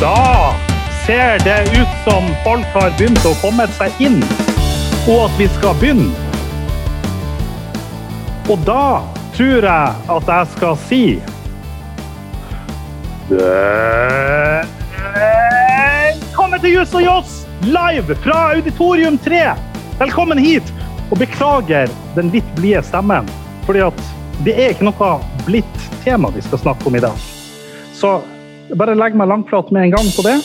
Da ser det ut som folk har begynt å komme seg inn, og at vi skal begynne. Og da tror jeg at jeg skal si Velkommen til Juss og Joss, live fra Auditorium 3. Velkommen hit. Og beklager den litt blide stemmen, fordi at det er ikke noe blidt tema vi skal snakke om i dag. Så bare legg meg langflat med en gang på det.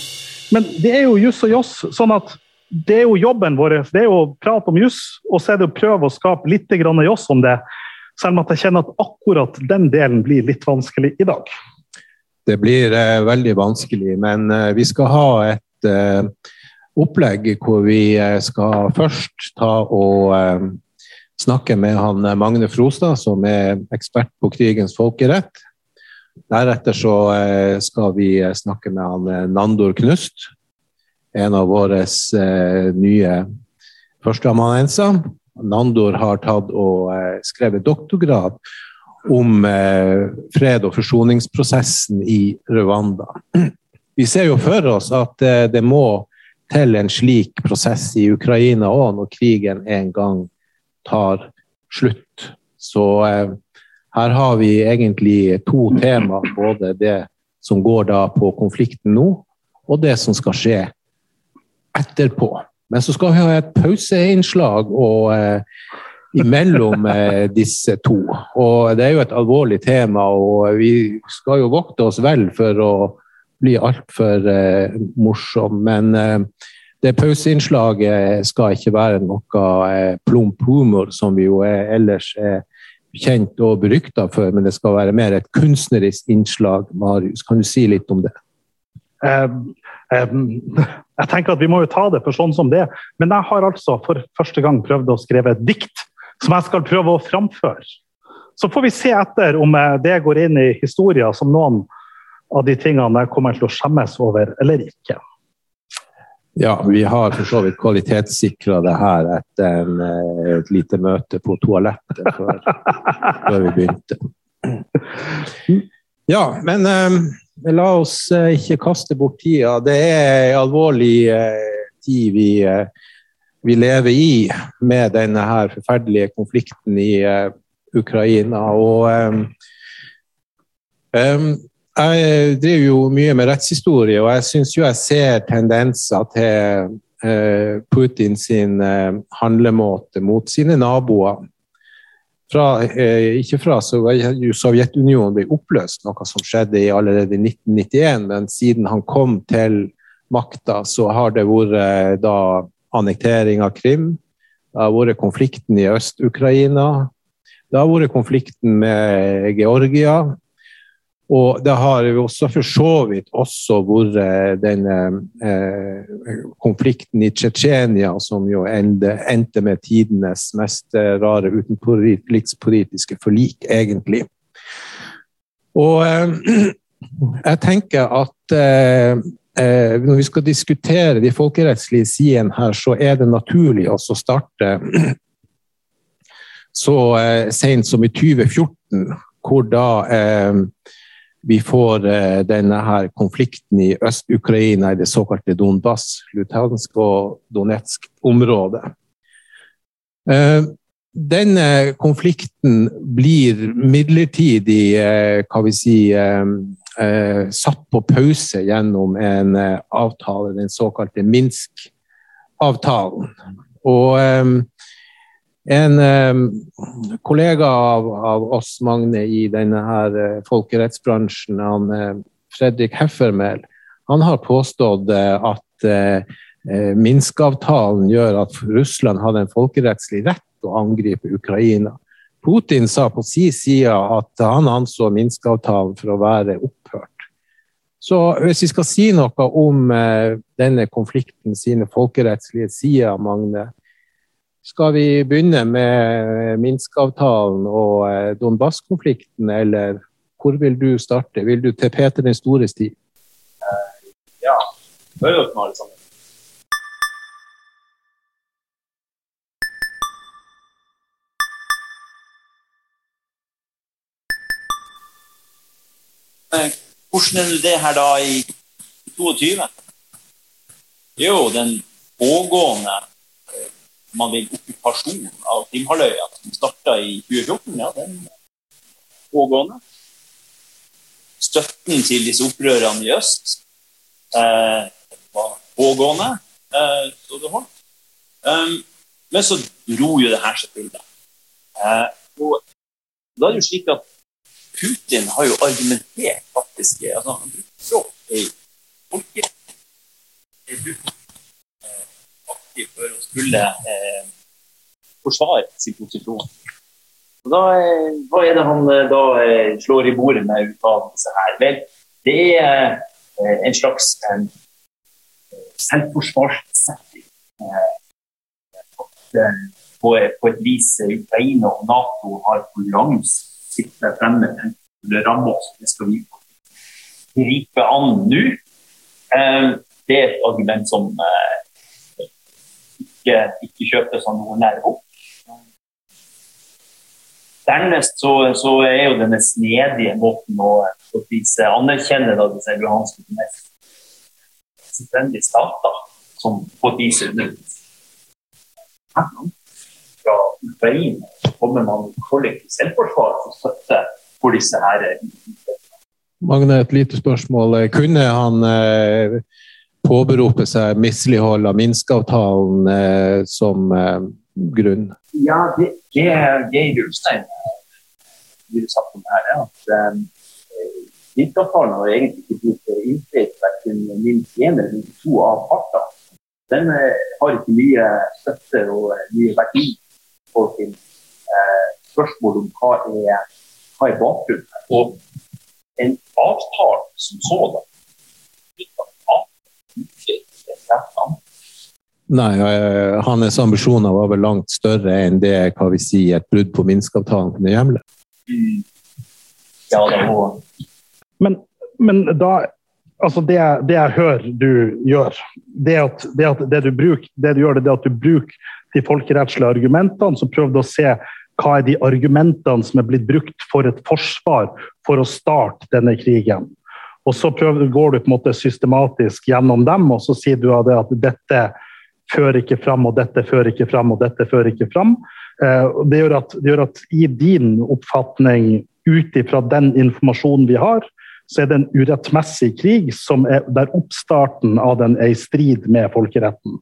Men det er jo juss og joss, sånn at det er jo jobben vår. Det er jo å prate om juss, og så er det å prøve å skape litt joss om det. Selv om at jeg kjenner at akkurat den delen blir litt vanskelig i dag. Det blir eh, veldig vanskelig, men eh, vi skal ha et eh, opplegg hvor vi eh, skal først ta og eh, snakke med han eh, Magne Frostad, som er ekspert på krigens folkerett. Deretter så skal vi snakke med han Nandor Knust, en av våre nye førsteamanuenser. Nandor har tatt og skrevet doktorgrad om fred- og forsoningsprosessen i Rwanda. Vi ser jo for oss at det må til en slik prosess i Ukraina òg, når krigen en gang tar slutt. Så eh, her har vi egentlig to tema. Både det som går da på konflikten nå, og det som skal skje etterpå. Men så skal vi ha et pauseinnslag og, eh, imellom eh, disse to. Og det er jo et alvorlig tema, og vi skal jo vokte oss vel for å bli altfor eh, morsom. Men eh, det pauseinnslaget skal ikke være noe eh, plump humor, som vi jo er, ellers er kjent og berykta for, men det skal være mer et kunstnerisk innslag. Marius, kan du si litt om det? Um, um, jeg tenker at Vi må jo ta det for sånn som det Men jeg har altså for første gang prøvd å skrive et dikt som jeg skal prøve å framføre. Så får vi se etter om eh, det går inn i historien som noen av de tingene jeg kommer til å skjemmes over eller ikke. Ja, vi har for så vidt kvalitetssikra det her etter en, eh, et lite møte på toalettet før, før vi begynte. Ja, men um, la oss uh, ikke kaste bort tida. Det er en alvorlig uh, tid vi, uh, vi, lever i med denne her forferdelige konflikten i Ukraina. Og um, jeg driver jo mye med rettshistorie, og jeg syns jo jeg ser tendenser til eh, Putin sin eh, handlemåte mot sine naboer. Fra, eh, ikke fra Sovjetunionen ble oppløst, noe som skjedde allerede i 1991, men siden han kom til makta, så har det vært da annektering av Krim, det har vært konflikten i Øst-Ukraina, det har vært konflikten med Georgia, og det har jo også for så vidt også vært denne eh, konflikten i Tsjetsjenia, som jo endte, endte med tidenes mest eh, rare utenrikspolitiske forlik, egentlig. Og eh, jeg tenker at eh, eh, når vi skal diskutere de folkerettslige sidene her, så er det naturlig å starte så eh, sent som i 2014, hvor da eh, vi får eh, denne her konflikten i Øst-Ukraina, i det såkalte Donbass, Lutansk og Donetsk-området. Eh, denne konflikten blir midlertidig eh, hva vi si, satt på pause gjennom en avtale, den såkalte Minsk-avtalen. Og en eh, kollega av, av, oss, Magne, i denne her eh, folkerettsbransjen, han, eh, Fredrik Heffermel, han har påstått eh, at eh, eh, Minsk-avtalen gjør at Russland hadde en folkerettslig rett å angripe Ukraina. Putin sa på sin side at han anså Minsk-avtalen for å være opphørt. Så hvis vi skal si noe om denne konflikten sine folkerettslige sider, Magne, skal vi begynne med Minsk-avtalen og eh, Donbas-konflikten, eller hvor vil du starte? Vil du til Peter den stores tid? Uh, ja. Hører dere meg alle sammen? Hvordan er det her da i 22. Jo, den pågående eh, man vil, okkupasjon av Krimhalvøya som starta i 2014, ja, den pågående. Støtten til disse opprørerne i øst eh, var pågående, eh, så det holdt. Um, men så dro jo det her seg til. Eh, og da er det jo slik at Putin har jo argumentert faktisk altså, Han brukte språk i folkerett. Aktivt for å skulle eh, forsvare sin posisjon. Og da, eh, hva er det han eh, da eh, slår i bordet med uttalelse her? Vel, det er en slags en, selvforsvarssetting. På, på, et vis Ukraina og Nato har konkurranse sitter fremme eller ramme oss. Det skal vi gripe an nå. Det er et argument som ikke, ikke kjøpes av noen nær opp. Dernest så, så, er jo denne snedige måten å, å vise anerkjenne da, disse luhanske selvstendige stater som på et vis underviser. Fra Ukraina kommer man kollektivt selvforsvar for støtte for disse her. Magne, et lite spørsmål. Kunne han eh, påberope seg mislighold av Minsk-avtalen eh, som eh, grunn? Ja, det, det Geir Ulstein ville sagt om her, er at um, Minsk-avtalen har egentlig ikke blitt innfridd verken minst én eller minst to av partene. Den har ikke mye støtte og mye verdi for sin spørsmål om hva er, hva er bakgrunnen. Og en avtale som sådan Nei, eh, hans ambisjoner var vel langt større enn det hva vi sier, et brudd på Minsk-avtalen kunne hjemle. Mm. Ja, det men, men da altså det, det, jeg hører du gjør, det at, det, at det, du bruker, det du gjør, det er at du bruker de folkerettslige argumentene, så prøver du å se hva er de argumentene som er blitt brukt for et forsvar for å starte denne krigen. Og Så prøver, går du på en måte systematisk gjennom dem, og så sier du at dette fører ikke fram, og dette fører ikke fram, og dette fører ikke fram. Eh, det gjør at, det gjør at i din oppfatning, ut ifra den informasjonen vi har, så er det en urettmessig krig som er, der oppstarten av den er i strid med folkeretten.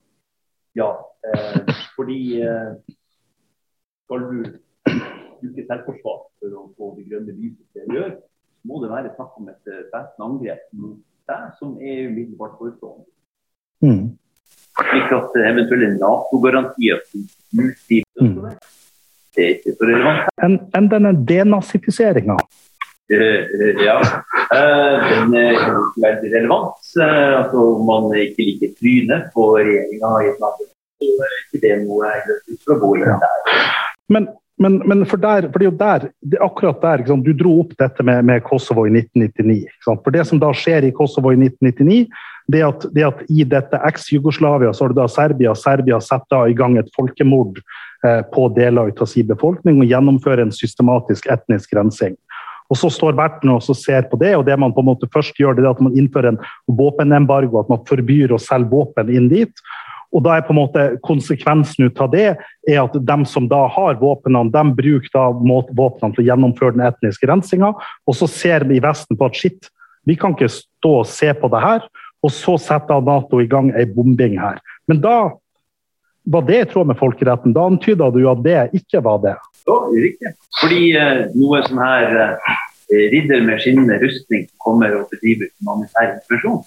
Ja, eh, fordi eh, skal du bruke selvforsvar for å få det grønne lyset til å gjøre, må det være snakk om et eh, væpnet angrep mot deg som er umiddelbart forestående. Mm. Slik at eventuelle Nato-garantier mm. Det er ikke for relevant. Enn en denne denazifiseringa? Uh, ja, uh, den er veldig relevant. Uh, altså, om man ikke liker trynet på regjeringa i et land, så er ikke det noe jeg har lyst til å gå inn der. Men, men, men for, der, for, det er jo der, det er akkurat der Du dro opp dette med, med Kosovo i 1999. For det som da skjer i Kosovo i 1999, det at, det at i dette eks-Jugoslavia så har du da Serbia Serbia setter i gang et folkemord eh, på deler av sin befolkning og gjennomfører en systematisk etnisk rensing. Og Så står verten og ser på det, og det man på en måte først gjør, det er at man innfører en våpenembargo, at man forbyr å selge våpen inn dit. Og da er på en måte Konsekvensen ut av det er at de som da har våpnene, de bruker da våpnene til å gjennomføre den etniske rensinga. Og så ser vi i Vesten på at shit, vi kan ikke stå og se på det her. Og så setter Nato i gang ei bombing her. Men da var det i tråd med folkeretten. Da antyda du at det ikke var det. Ja, riktig. Fordi eh, noe sånn her eh, ridder med skinnende rustning kommer og bedriver humanitær intervensjon,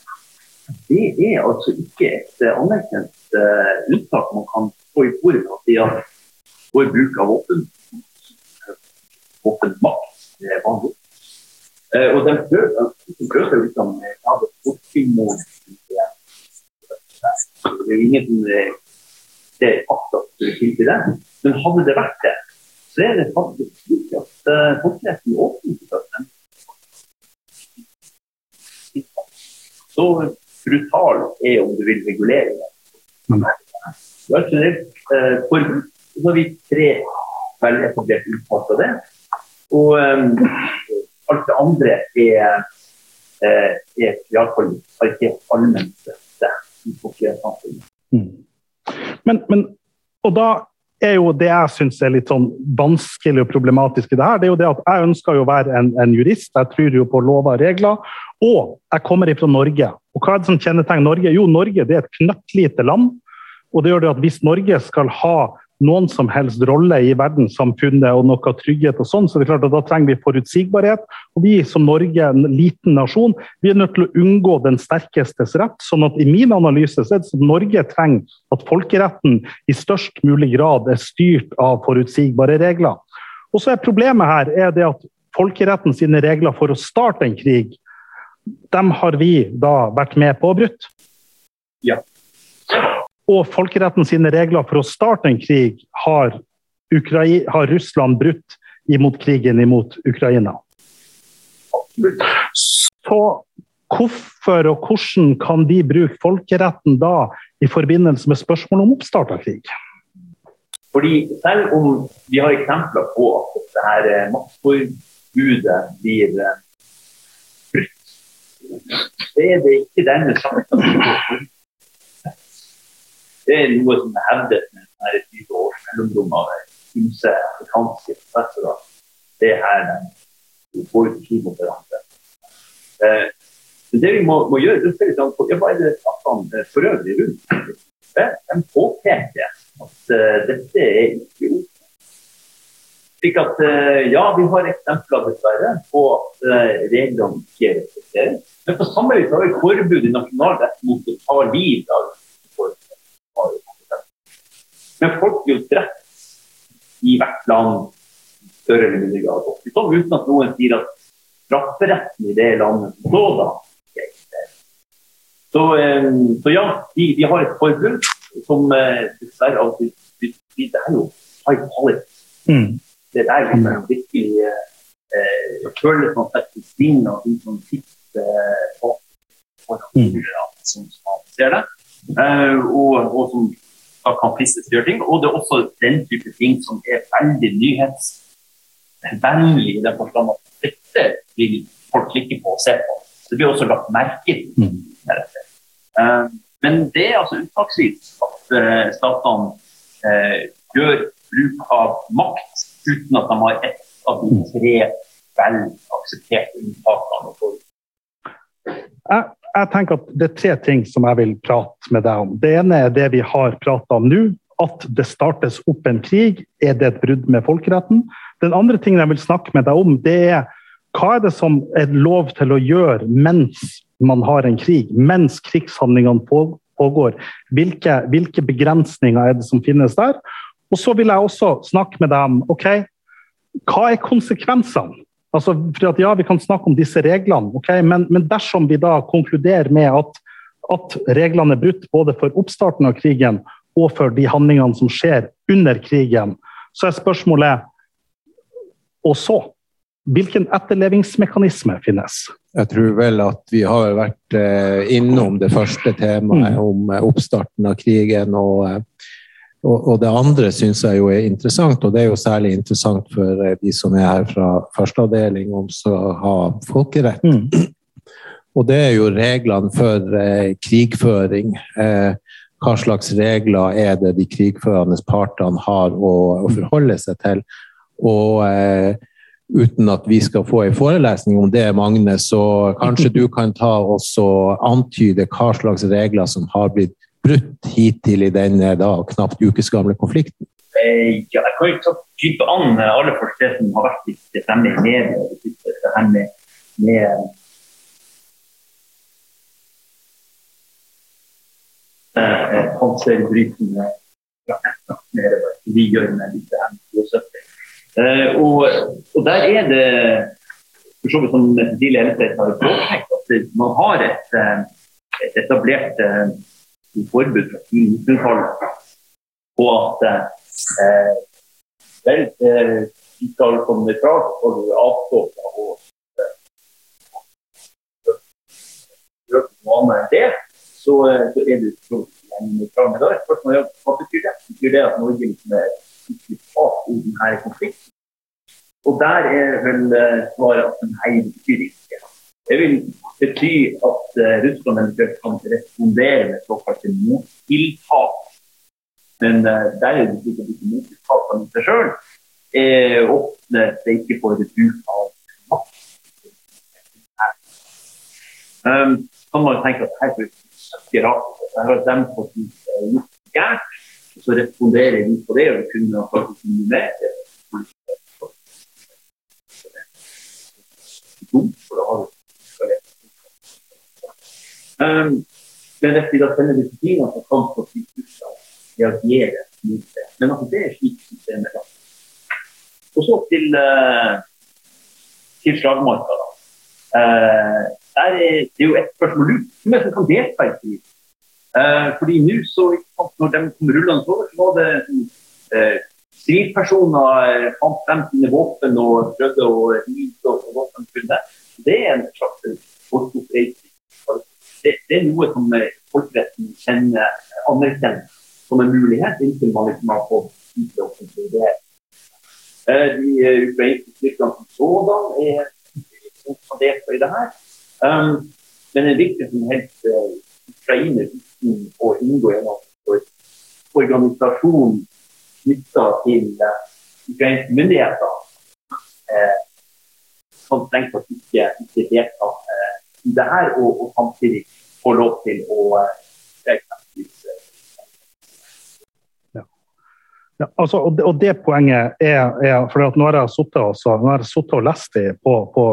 det er altså ikke et eh, anerkjent uh, unntak man kan få i bordet fordi at vår bruk av våpen, våpenmakt er vanlig. Uh, og de prøver, de prøver liksom, ja, folkemord. Det er jo ingen som ser fakta til det. Men hadde det vært det, så er det faktisk slik at uh, folkeretten åpner for den. Så brutal er om du vil regulere det. Du har generelt eh, forbud, og så har vi tre veletablerte utfall av det. Og eh, alt det andre er eh, er iallfall ikke allmenn støtte i folkesamfunnet. Mm. Men, men, og da er jo det jeg syns er litt sånn vanskelig og problematisk i det her, det er jo det at jeg ønsker jo å være en, en, jurist. Jeg tror jo på lover og regler. Og jeg kommer ifra Norge. Og hva er det som kjennetegner Norge? Jo, Norge det er et knøttlite land. Og det gjør det at hvis Norge skal ha noen som helst rolle i verdenssamfunnet og noe trygghet, og sånn, så det er klart at da trenger vi forutsigbarhet. Og vi som Norge, en liten nasjon, vi er nødt til å unngå den sterkestes rett. sånn at i min analyse så er det at Norge trenger at folkeretten i størst mulig grad er styrt av forutsigbare regler. Og så er Problemet her er det at folkeretten sine regler for å starte en krig, dem har vi da vært med på å bryte. Ja og folkeretten sine regler for å starte en krig har, Ukrai har Russland brutt imot krigen imot Ukraina. Så hvorfor og hvordan kan de bruke folkeretten da i forbindelse med spørsmål om oppstart av krig? Fordi Selv om vi har eksempler på at dette her eh, maktforbudet blir eh, brutt, så er det ikke denne saken det er noe som er hevdet med denne 20 års mellomrom av ymse afrikanske professorer. Det er her de ut krig mot. Eh, det vi må, må gjøre, det er sånn, ja, Hva er det for øvrig rundt? De påpeker at uh, dette er ikke ok. Slik at, ja, vi har eksempler dessverre på at reglene ikke respekteres. Men på samme vis har vi forbud i nasjonalrett mot å ta liv av men folk jo drept i hvert land større eller mindre grad. Sånn, uten at noen sier at strafferetten i det landet sådan så, da så, ja, vi, vi, har et forbud som eh, dessverre av og til Det er jo high quality. Mm. Det er liksom virkelig eh, følelsen av sving og de som sitter på foran som ser det. Eh, og, og, som da kan pisses til å gjøre ting. Og det er også den type ting som er veldig nyhetsvennlig i den forstand at dette vil folk klikke på og se på. Det blir også lagt merke til. Mm. Uh, men det er altså unntaksvis at uh, statene gjør bruk av makt uten at de har ett av de tre vel aksepterte unntakene. Jeg, jeg tenker at Det er tre ting som jeg vil prate med deg om. Det ene er det vi har prata om nå. At det startes opp en krig. Er det et brudd med folkeretten? Den andre tingen jeg vil snakke med deg om, det er hva er det som er lov til å gjøre mens man har en krig? Mens krigshandlingene pågår. Hvilke, hvilke begrensninger er det som finnes der? Og så vil jeg også snakke med deg om ok, hva er konsekvensene? Altså, for at ja, Vi kan snakke om disse reglene, okay? men, men, dersom vi da konkluderer med at, at, reglene er brutt både for oppstarten av krigen og for de handlingene som skjer under krigen, så er spørsmålet Og så? Hvilken etterlevingsmekanisme finnes? Jeg tror vel at vi har vært eh, innom det første temaet mm. om eh, oppstarten av krigen. og eh, og, og det andre syns jeg jo er interessant, og det er jo særlig interessant for eh, de som er her fra førsteavdeling, om å ha folkerett. Mm. Og det er jo reglene for eh, krigføring. Eh, hva slags regler er det de krigførende partene har å, å forholde seg til? Og eh, uten at vi skal få en forelesning om det, Magne, så kanskje du kan ta oss og antyde hva slags regler som har blitt brutt hittil i denne da, knapt ukesgamle konflikten? Eh, ja, jeg kan jo ta gripe an aller først det som har vært det fremme i media. Det her med, med eh, panserbrytende vi gjør med disse M72. Eh, og, og, der er det for så vidt som Elletveit har påpekt, at man har eh, et etablert forbud fra 1900-tallet på at eh, vel, eh, vi skal komme nøytralt og avstå fra å eh, gjøre noe annet enn det, så, eh, så er det nøytral. Men da er spørsmålet hva betyr det? Betyr det at Norge liksom er part i denne konflikten? Og der er vel svaret at nei, det betyr ikke. Det vil bety at uh, Russland eventuelt kan respondere med såkalte mottiltak. Men uh, der er det ikke mottiltakene i seg sjøl. Eh, åpner det ikke for bruk av makt. Um, kan man tenke at her er det rart. Her har de fått gjort gærent, og så responderer vi på det. og kunne faktisk mye mer dumt, for da har du um, Men sender disipliner som kan på sykehusene, reagere det. Men altså, det er slik systemet er. Og så til, uh, til slagmarka. da. Uh, der er, det jo et spørsmål hvem er det som kan delta i krig. Uh, fordi nå så, når de kom rullende over, så var det uh, Sivilpersoner fant frem sine våpen og prøvde å rive oss våpen. Det er en slags folkeoppreisning. Det, det, er noe som folkeretten kjenner anerkjenner som en mulighet, inntil man liksom har fått vite offentlig det. De ukrainske styrkene som sådan er som deltar i det her. Um, men en viktig som helst ukrainer uten å inngå i en organisasjon knytta til ukrainske myndigheter, som strengt tatt ikke, uh, det her, og, og, samtidig få lov til å uh, Ja, altså, og, det, og, det, poenget er, er for at Nå har jeg sittet og lest det på, på,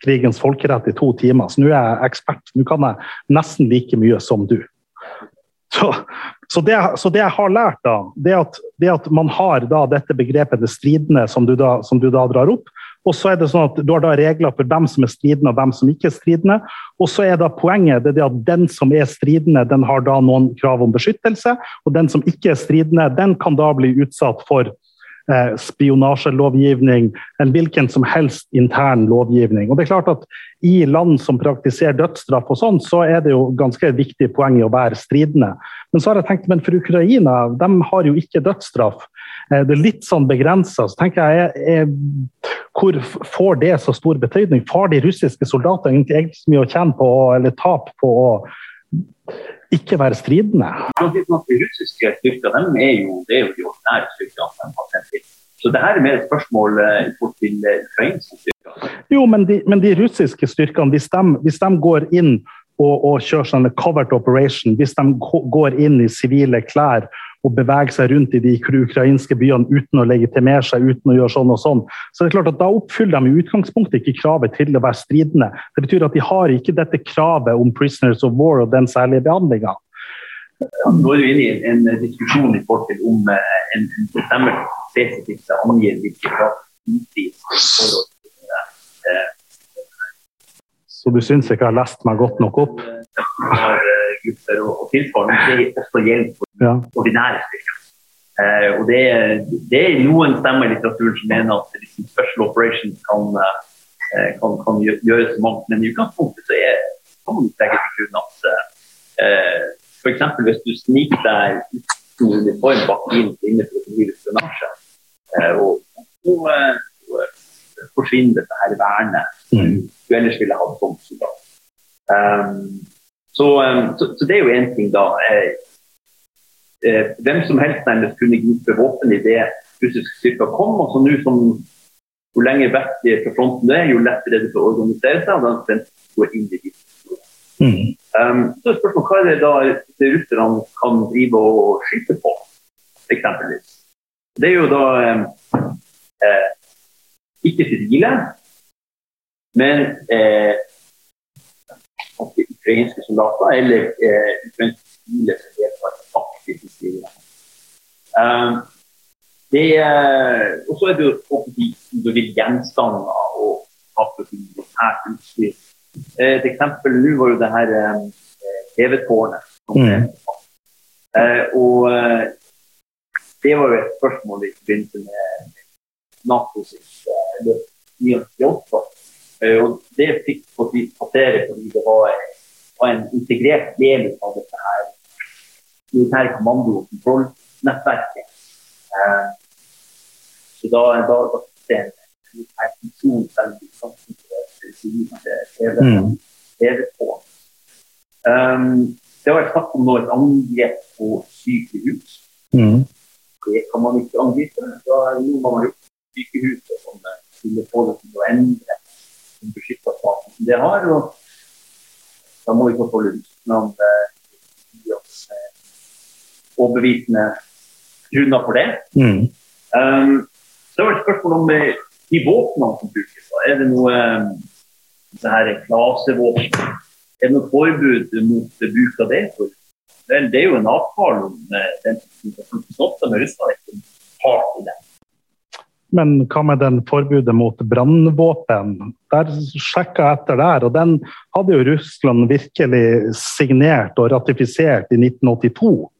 krigens folkerett i to timer, så nå er jeg ekspert. Nå kan jeg nesten like mye som du. Så, så, det, så det, jeg har lært, da, det at, det at man har da dette begrepet det stridende som du da, som du da drar opp, og så er det sånn at Du har da regler for dem som er stridende og dem som ikke er stridende. Og så er da Poenget det er at den som er stridende, den har da noen krav om beskyttelse. Og den som ikke er stridende, den kan da bli utsatt for eh, spionasjelovgivning, en hvilken som helst intern lovgivning. Og det er klart at I land som praktiserer dødsstraff, og sånn, så er det jo ganske viktig poeng i å være stridende. Men så har jeg tenkt, men for Ukraina de har jo ikke dødsstraff. Eh, det er litt sånn begrensa. Så tenker jeg, jeg, hvor får det så stor betydning? Får de russiske soldatene egentlig, så mye å tjene på eller tap på å ikke være stridende? De russiske styrkene er jo, det er jo de ordinære styrkene. Så det her er mer et spørsmål bort til eh, ukrainske styrker. Jo, men de, men de russiske styrkene, hvis de, hvis de går inn og, og kjører sånne covert operation, hvis de går inn i sivile klær og bevege seg rundt i de ukrainske byene uten å legitimere seg, uten å gjøre sånn og sånn. Så det er klart at Da oppfyller de i utgangspunktet ikke kravet til å være stridende. Det betyr at de har ikke dette kravet om 'prisoners of war' og den særlige behandlinga. Ja, nå er du inne i en, diskusjon i forhold til om eh, en, en bestemmelse spesifikt angir hvilke krav. Eh, Så du syns ikke jeg har lest meg godt nok opp? Har grupper og, og tilsvarende. Det også hjelp for ja. ordinære styrker. Eh, og det, det, er noen stemmer i litteraturen som mener at liksom, special operations kan, eh, kan, kan gjøres mangt, men i utgangspunktet så er, kan man legge til grunn at eh, f.eks. hvis du sniker deg uten uniform bak bilen inne for å drive spionasje, eh, og, og, og, forsvinner dette her vernet mm. du ellers ville hatt som soldat. Um, så, um, så, så, det er jo én ting, da. Eh, eh, hvem som helst nærmest kunne gripe våpen i det russiske styrker kom. og så nå som Jo lenger vekk fra fronten det er, jo lettere er det for å organisere seg. og da gå inn i de mm. um, så er spørsmålet hva er det da det russerne kan drive og skyte på, eksempelvis. Det er jo da um, eh, ikke sivile, men eh, ukrainske soldater eller eh, ukrainske sivile som deltar aktivt i. Um, og så er det jo vil gjenstander og militært utstyr. Eh, et eksempel nå var jo det her eh, TV-tårnet. Mm. Eh, og eh, det var jo et spørsmål i forbindelse med NATO sitt løp 1998. Og det fikk passere fordi det var og en integrert del av dette her militære kommando- og kontrollnettverket. Eh, så da, da, da det en militær funksjon veldig. Mm. TV på. Um, det vært snakk om et angrep på sykehus. Mm. Det kan man ikke angripe. Da er det noe man på sykehuset som skulle få det til å endre den beskytta staten det har. Og da må vi få oss til eh, gi oss eh, overbevisende grunner for det. Mm. Um, så var det et spørsmål om eh, de våpnene som brukes. Da. Er det noe um, det her klasevåpen? Er det noe forbud mot bruk av det? For, vel, det er jo en avtale om eh, den som stopper med Russland. ikke part i det. Men hva med den forbudet mot brannvåpen? Der sjekka jeg etter der, og den hadde jo Russland virkelig signert og ratifisert i 1982.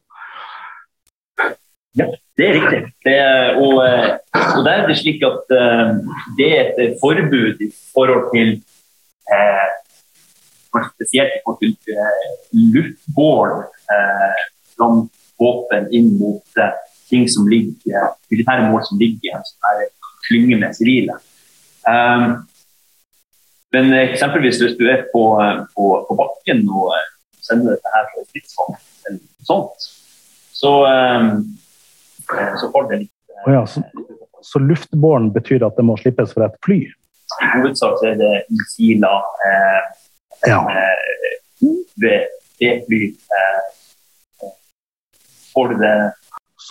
Ja, Det er riktig. Det, og, eh, og der er det slik at eh, det er et forbud i forhold til eh, spesielt i forhold til eh, luftbåren eh, våpen inn mot eh, ting som ligger, militære mål som ligger i en sånn klynge med sivile. Um, men eksempelvis hvis du er på, eh, på, på bakken og eh, sender dette her fra stridsvogn eller noe sånt, så, um, eh, så får det litt oh ja, så, så luftbåren betyr at det må slippes fra et fly? I hovedsak er det missiler eh, Ja. eh, ved B-fly. Eh, får du det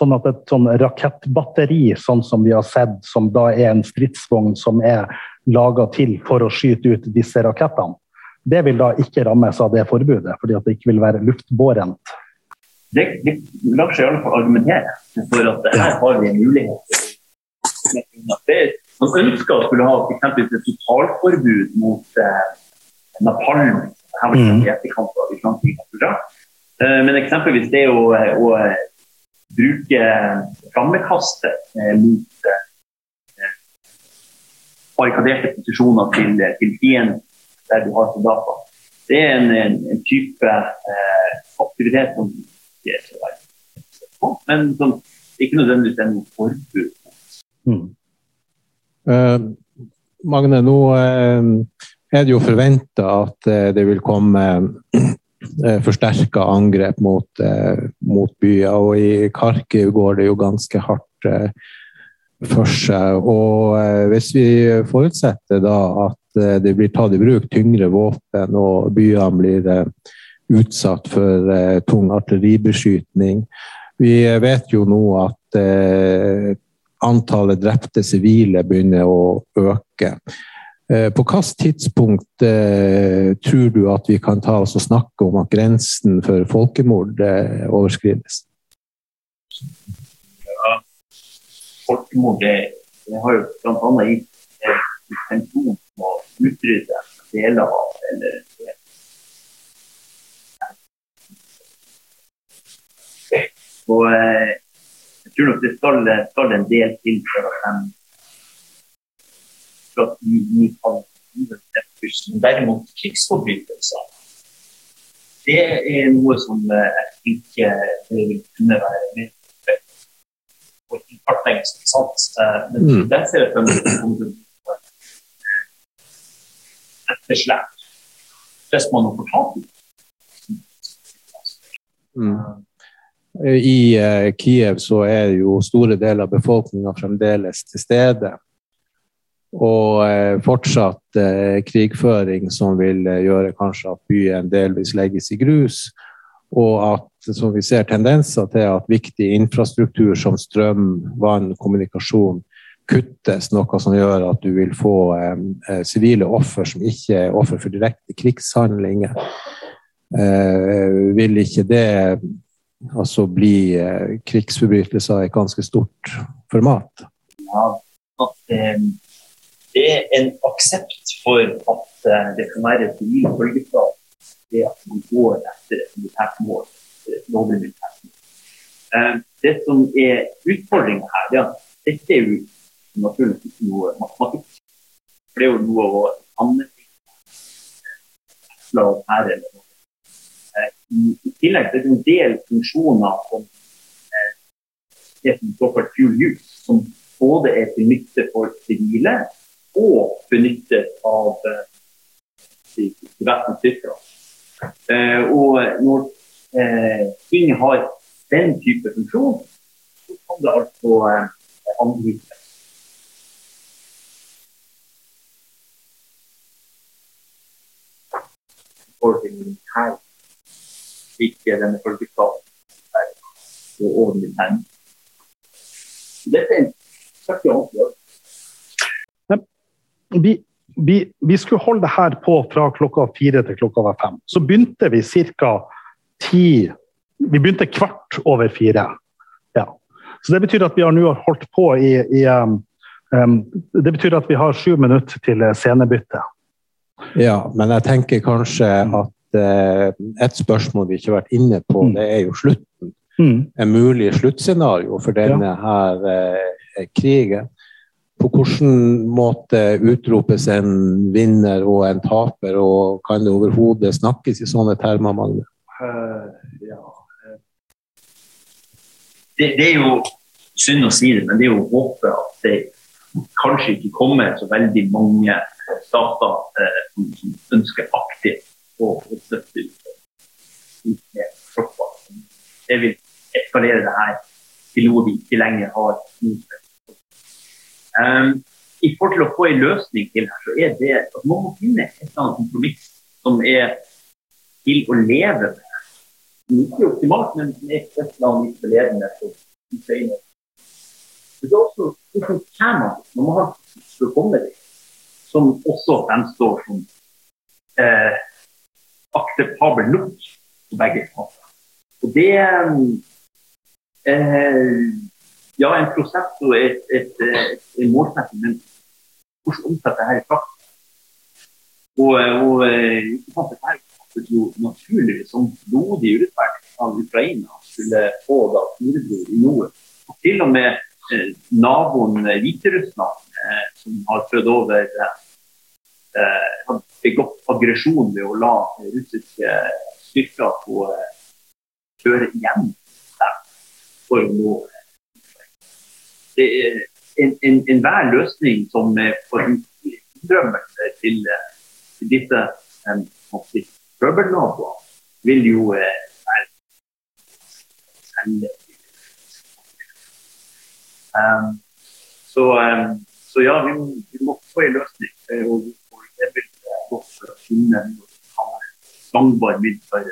Sånn at et sånn rakettbatteri, sånn som vi har sett, som da er en stridsvogn som er laga til for å skyte ut disse rakettene, det vil da ikke rammes av det forbudet, fordi at det ikke vil være luftbårent. det, det lar seg i alle fall argumentere for at her har vi en mulighet. til- man ønsker å skulle ha f.eks. et totalforbud mot eh, napalm. Her var det Mm. etterkant av Eh, men eksempelvis det å, å eh, bruke flammekaster eh, mot eh, barrikaderte posisjoner til, til fienden der du har soldater. Det er en, en, en type eh, aktivitet som ikke er så veldig på, men som ikke nødvendigvis er noe forbud. Mm. Eh, Magne, nå eh, er det jo forventa at eh, det vil komme forsterka angrep mot, eh, mot byer. Og i Kharkiv går det jo ganske hardt eh, for seg. Og eh, hvis vi forutsetter da at eh, det blir tatt i bruk tyngre våpen og byene blir eh, utsatt for eh, tung artilleribeskytning Vi vet jo nå at eh, antallet drepte sivile begynner å øke. Eh, På hvilket tidspunkt eh, tror du at vi kan ta oss og snakke om at grensen for folkemord eh, overskrides? Folkemord det, det har jo bl.a. gitt eh, intensjon om å utrydde deler av eller Og eh, jeg tror nok det skal, skal en del til for at de for at vi, vi kan Men derimot krigsforbrytelser, det er noe som eh, jeg ikke vil kunne være med på i kartleggelse, ikke sant? Eh, Men Mm. der ser jeg for meg det etterslep. Hvis man har fortalt tak i I eh, Kiev så er jo store deler av befolkninga fremdeles til stede. Og eh, fortsatt eh, krigføring som vil eh, gjøre kanskje at byen delvis legges i grus. Og at som vi ser tendenser til at viktig infrastruktur som strøm, vann, kommunikasjon kuttes, noe som gjør at du vil få eh, sivile offer som ikke er offer for direkte krigshandlinger. Eh, vil ikke det altså bli eh, krigsforbrytelser i ganske stort format? ja, at det er en aksept for at eh, det kan være et sivil følgeslag det at man går etter et militært mål. militært mål. Eh, det som er utfordringa her, det er at dette er jo naturligvis ikke noe matematikk. For det er jo noe å sammenligne og. Eh, I, tillegg er det en del funksjoner som det som såkalt fuel use, som både er til nytte for sivile og benyttet av, eh, i styrker. Eh, og når eh, har den type funksjon, så kan det altså eh, angripe. forhold til militær, ikke denne folkeskapen og over. Dette er en 70 år vi, vi, vi, skulle holde det her på fra klokka fire til klokka var fem. Så begynte vi ca. ti Vi begynte kvart over fire. Ja. Så det betyr at vi har nå holdt på i, i um, um, Det betyr at vi har sju minutter til scenebytte. Ja, men jeg tenker kanskje at uh, et spørsmål vi ikke har vært inne på, mm. det er jo slutten. Mm. En mulig sluttscenario for denne ja. her uh, krigen. På hvilken måte utropes en vinner og en taper, og kan det overhodet snakkes i sånne termer, Magne? Uh, ja. det, det, er jo synd å si det, men det er jo å håpe at det kanskje ikke kommer så veldig mange stater eh, som ønsker aktivt å støtte Det vil eskalere det her til noe vi ikke lenger har um, I forhold til å få en løsning til her, så er det at man må finne et eller annet kompromiss som er til å leve med. Ikke optimalt, men som er et eller annet belevende for Ukraina. Det er også hvordan kommer man Man må ha for å komme dit som også fremstår som eh, akseptabel nok på begge parter. Og det eh, Ja, en prosess og et, et, et, en målsetting, men hvordan omsette dette i praksis? Og, og ikke sant, dette er jo naturligvis som blodig urettferdig av Ukraina skulle få da storebror i nord. Og til og med eh, naboen Hviterussland Eh, som har prøvd over eh, har begått aggresjon ved å la russiske styrker få eh, kjøre igjen der for å nå enhver en, løsning som får innrømmelse til, til disse trøbbelnaboene, vil jo være um, så um, så ja, vi, vi må få en løsning. Og det vil godt for å finne gangbar middel for,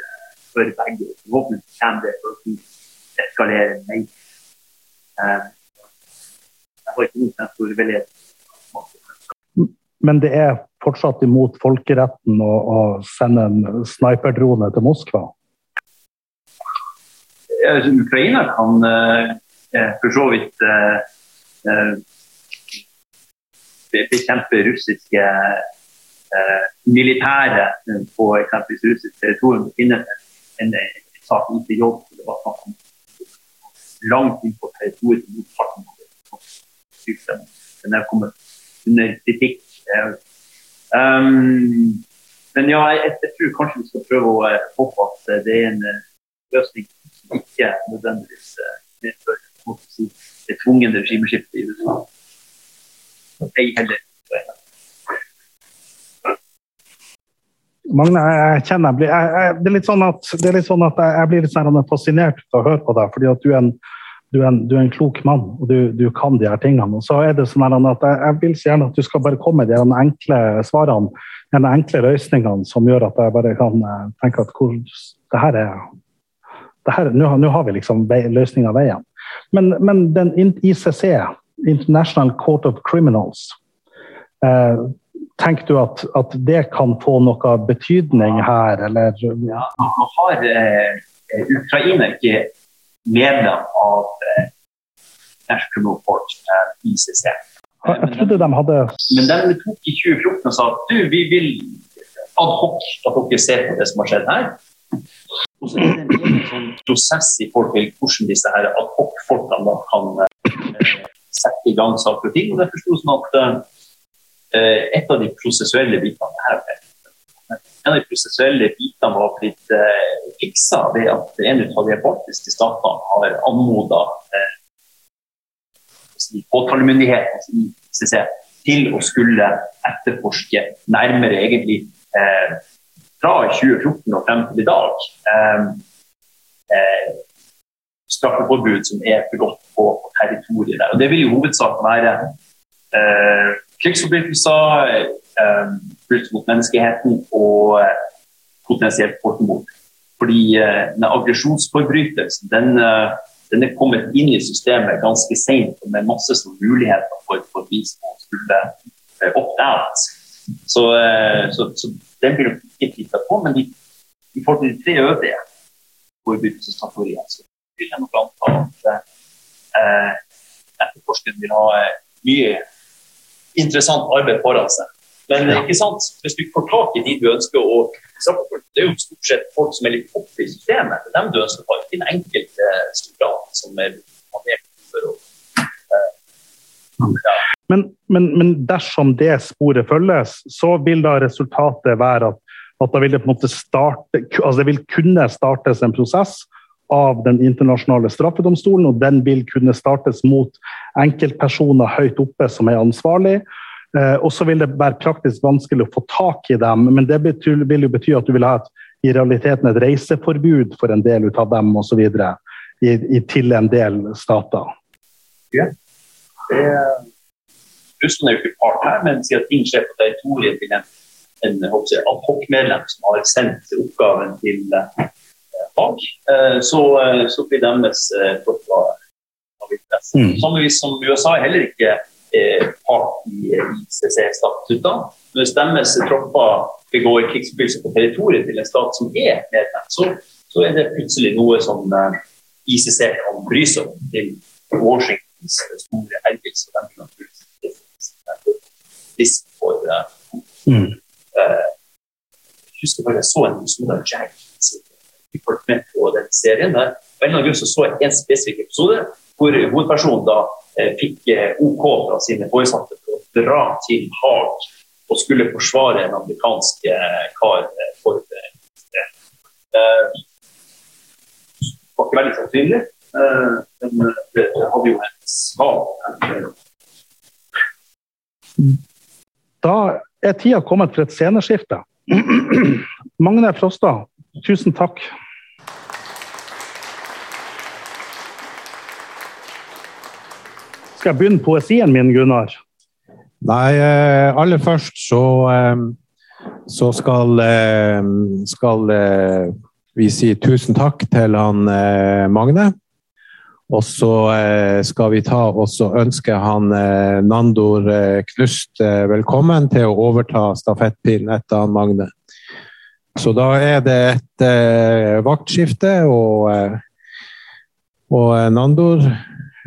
for begge. Forhåpentligvis kommer det til å eskalere mer. Eh, jeg har ikke noe stor velhet. Men det er fortsatt imot folkeretten å, å sende en sniperdrone til Moskva? Ukraina kan eh, for så vidt uh, uh, bekjempe russiske eh, militære på eksempelvis russisk territorium. Det finnes en, en, sak ute i jobb det var snakk om langt inn på territoriet motparten. Den er kommet under kritikk. Um, men ja, jeg, jeg, tror kanskje vi skal prøve å uh, håpe at det er en uh, løsning som ikke nødvendigvis medfører si, det tvungent regimeskiftet i USA. ei heller. Magne, jeg kjenner jeg blir, jeg, jeg, det, er sånn at, det er litt sånn at jeg, blir litt sånn fascinert av å høre på deg. fordi at du er en, du er en, du er en klok mann, og du, du, kan de her tingene. Og så er det sånn at jeg, jeg vil så gjerne at du skal bare komme med de enkle svarene, de enkle løsningene som gjør at jeg bare kan eh, tenke at hvor, det her er Nå, har vi liksom løsning av veien. Men, men den ICC, International Court of Criminals. Eh, tenker du at, at, det kan få noe betydning her, eller? Ja, nå har eh, Ukraina ikke medlem av eh, National Report eh, ICC. Jeg trodde de hadde Men de tok i 2014 og sa at du, vi vil ad hoc at dere ser på det som har skjedd her. Og så er det en sånn prosess i forhold til hvordan disse her ad hoc-folkene kan eh, sette i gang saker og ting. Og det forsto sånn at et av de prosessuelle bitene her en av de prosessuelle bitene var blitt eh, fiksa ved at en av de baltiske statene har anmoda eh, påtalemyndigheten i CC til å skulle etterforske nærmere egentlig eh, fra 2014 og frem til i dag eh, eh, straffeforbud som er begått på territoriet der. Og Det vil i hovedsak være eh, krigsforbrytelser, eh, brudd mot menneskeheten og eh, potensielt folkemord. Fordi eh, den aggresjonsforbrytelsen den, den, er kommet inn i systemet ganske seint med masse muligheter for, for vi som skulle eh. Så, så, så, den blir nok ikke titta på. Men de, i forhold til de tre øvrige forbrytelseskategoriene så vil jeg nok anta at etterforskeren vil ha mye interessant arbeid foran seg. Men ikke sant, hvis du får tak i de du ønsker å Det er jo stort sett folk som er litt oppe i systemet. Det er dem du ønsker å ha, ikke den enkelte soldat som er for å ja. men, men, men, dersom det sporet følges, så vil da resultatet være at, at da vil det, på en måte starte, altså det vil kunne startes en prosess av Den internasjonale straffedomstolen, og den vil kunne startes mot enkeltpersoner høyt oppe som er ansvarlig. Eh, og så vil det være praktisk vanskelig å få tak i dem, men det vil jo bety at du vil ha et, i realiteten et reiseforbud for en del av dem osv. I, i, til en del stater. Ja. Det, Russland er jo ikke part her, men sier at ting skjer på territoriet til en, en adhoc-medlem som har sendt oppgaven til uh, uh, så, uh, så, blir deres tropper av interesse. Mm. Samtidig som USA er heller ikke part i ICC-statuttene. Hvis deres tropper begår krigsforbrytelser på territoriet til en stat som er medlem, så, så, er det plutselig noe som uh, ICC kan bry seg om til Washingtons store ergrelse. De kan naturligvis for uh, mm. uh, Jeg husker bare jeg så en episode av Jack på den serien. Der. Av en eller annen grunn så, så jeg en spesifikk episode hvor hovedpersonen da Eh, fikk eh, OK fra sine foresatte for å dra til Haag og skulle forsvare en amerikansk eh, kar for det. Det var ikke veldig sannsynlig, men det hadde jo en svak Da er tida kommet for et sceneskifte. Magne Frosta, tusen takk. Skal jeg begynne poesien min, Gunnar? Nei, eh, aller først så, eh, så skal, eh, skal vi si tusen takk til han Magne. Og så skal vi ta og ønske han Nandor Knust velkommen til å overta stafettpinnen etter han Magne. Så da er det et vaktskifte, og, og Nandor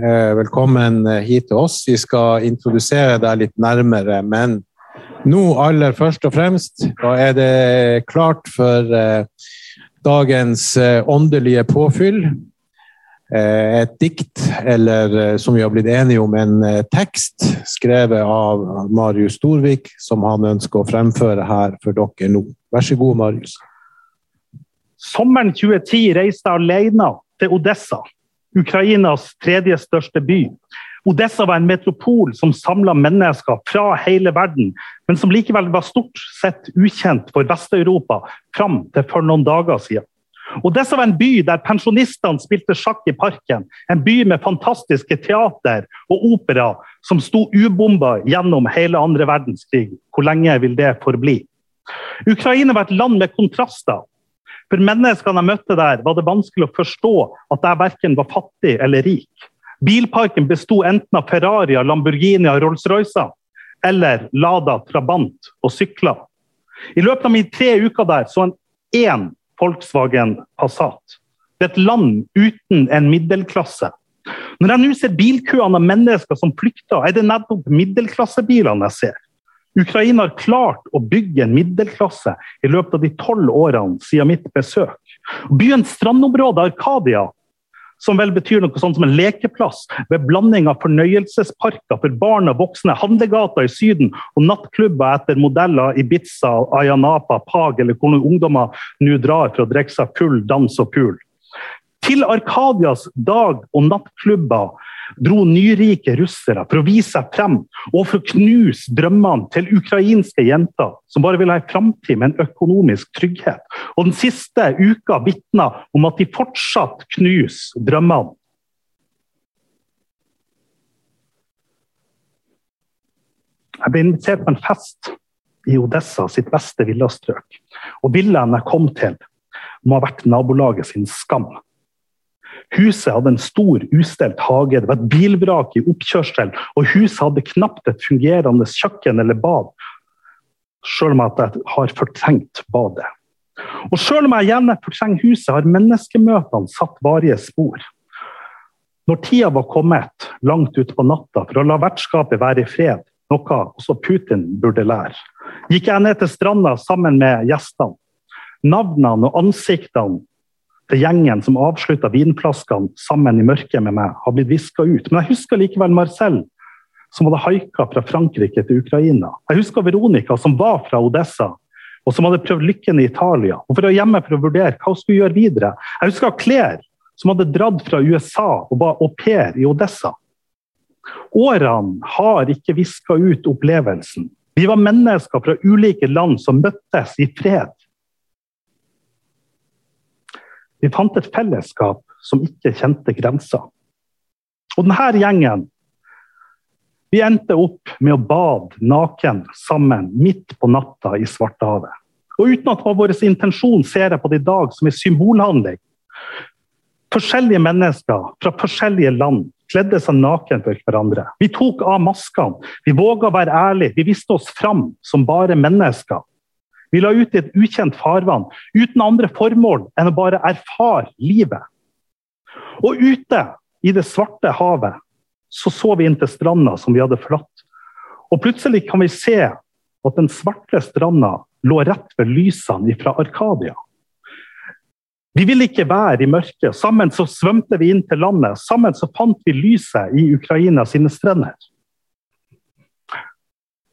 Eh, velkommen eh, hit til oss. Vi skal introdusere deg litt nærmere, men nå aller først og fremst, da er det klart for eh, dagens åndelige påfyll. Et dikt, eller som vi har blitt enige om, en tekst skrevet av Marius Storvik, som han ønsker å fremføre her for dere nå. Vær så god, Marius. Sommeren 2010 reiste jeg alene til Odessa Ukrainas tredje største by. Odessa var en metropol som samla mennesker fra hele verden, men som likevel var stort sett ukjent for Vest-Europa fram til for noen dager siden. Odessa var en by der pensjonistene spilte sjakk i parken. En by med fantastiske teater og opera som sto ubomba gjennom hele andre verdenskrig. Hvor lenge vil det forbli? Ukraina var et land med kontraster. For menneskene jeg møtte der, var det vanskelig å forstå at jeg verken var fattig eller rik. Bilparken besto enten av Ferrarier, Lamborghinier, Rolls-Roycer eller Lada, Trabant og sykler. I løpet av mine tre uker der så han én Volkswagen Passat. Det er et land uten en middelklasse. Når jeg nå ser bilkøene av mennesker som flykter, er det nettopp middelklassebilene jeg ser. Ukraina har klart å bygge en middelklasse i løpet av de tolv årene siden mitt besøk. Byens strandområde Arkadia, som vel betyr noe sånt som en lekeplass, ved blanding av fornøyelsesparker for barn og voksne, handlegater i Syden og nattklubber etter modeller Ibiza, Ayanapa, Pag eller hvor ungdommer nå drar for å drikke seg full, dans og pool. Til Arkadias dag- og nattklubber dro nyrike russere for å vise seg frem og for å knuse drømmene til ukrainske jenter som bare ville ha en framtid med en økonomisk trygghet. Og den siste uka vitner om at de fortsatt knuser drømmene. Jeg ble invitert på en fest i Odessa, sitt beste villastrøk. Og villaen jeg kom til, må ha vært nabolaget sin skam. Huset hadde en stor, ustelt hage, det var et bilvrak i oppkjørsel, og huset hadde knapt et fungerende kjøkken eller bad, selv om jeg har fortrengt badet. Og selv om jeg gjerne fortrenger huset, har menneskemøtene satt varige spor. Når tida var kommet, langt utpå natta, for å la vertskapet være i fred, noe også Putin burde lære, gikk jeg ned til stranda sammen med gjestene. Navnene og ansiktene til gjengen som avslutta vinflaskene sammen i mørket med meg, har blitt viska ut. Men jeg husker likevel Marcel, som hadde haika fra Frankrike til Ukraina. Jeg husker Veronica, som var fra Odessa, og som hadde prøvd lykken i Italia. Og for å hjemme for å vurdere hva hun skulle gjøre videre. Jeg husker Claire, som hadde dratt fra USA og var au pair i Odessa. Årene har ikke viska ut opplevelsen. Vi var mennesker fra ulike land som møttes i fred. Vi fant et fellesskap som ikke kjente grenser. Og denne gjengen vi endte opp med å bade naken sammen midt på natta i Svartehavet. Og uten at det var vår intensjon, ser jeg på det i dag som en symbolhandling. Forskjellige mennesker fra forskjellige land kledde seg naken for hverandre. Vi tok av maskene, vi våga å være ærlige, vi viste oss fram som bare mennesker. Vi la ut i et ukjent farvann uten andre formål enn å bare erfare livet. Og ute i det svarte havet så så vi inn til stranda som vi hadde forlatt. Og plutselig kan vi se at den svarte stranda lå rett ved lysene fra Arkadia. Vi ville ikke være i mørket. Sammen så svømte vi inn til landet. Sammen så fant vi lyset i Ukraina sine strender.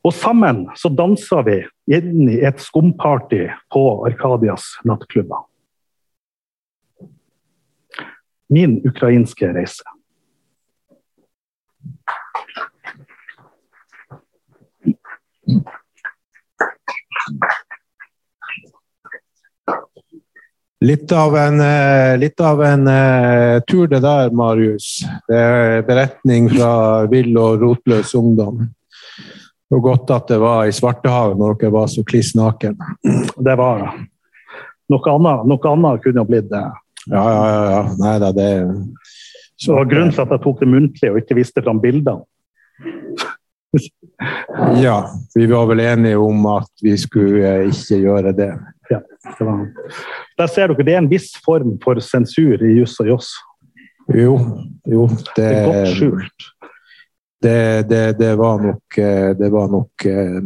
Og sammen så dansa vi inn i et skumparty på Arkadias nattklubber. Min ukrainske reise. Litt av en, eh, litt av en uh, tur det der, Marius. Det er beretning fra vill og rotløs ungdom. Og godt at det var i Svartehavet når dere var så kliss naken. Det var. Noe annet, noe annet kunne ha blitt det. Ja, ja, ja. ja. Nei da, det Så det var grunnen til at jeg tok det muntlig og ikke viste fram bildene. Ja, vi var vel enige om at vi skulle ikke gjøre det. Ja, det var... Der ser dere, det er en viss form for sensur i juss og joss. Jo, jo. Det, Det er godt skjult. Det, det, det var nok, eh, det var nok eh,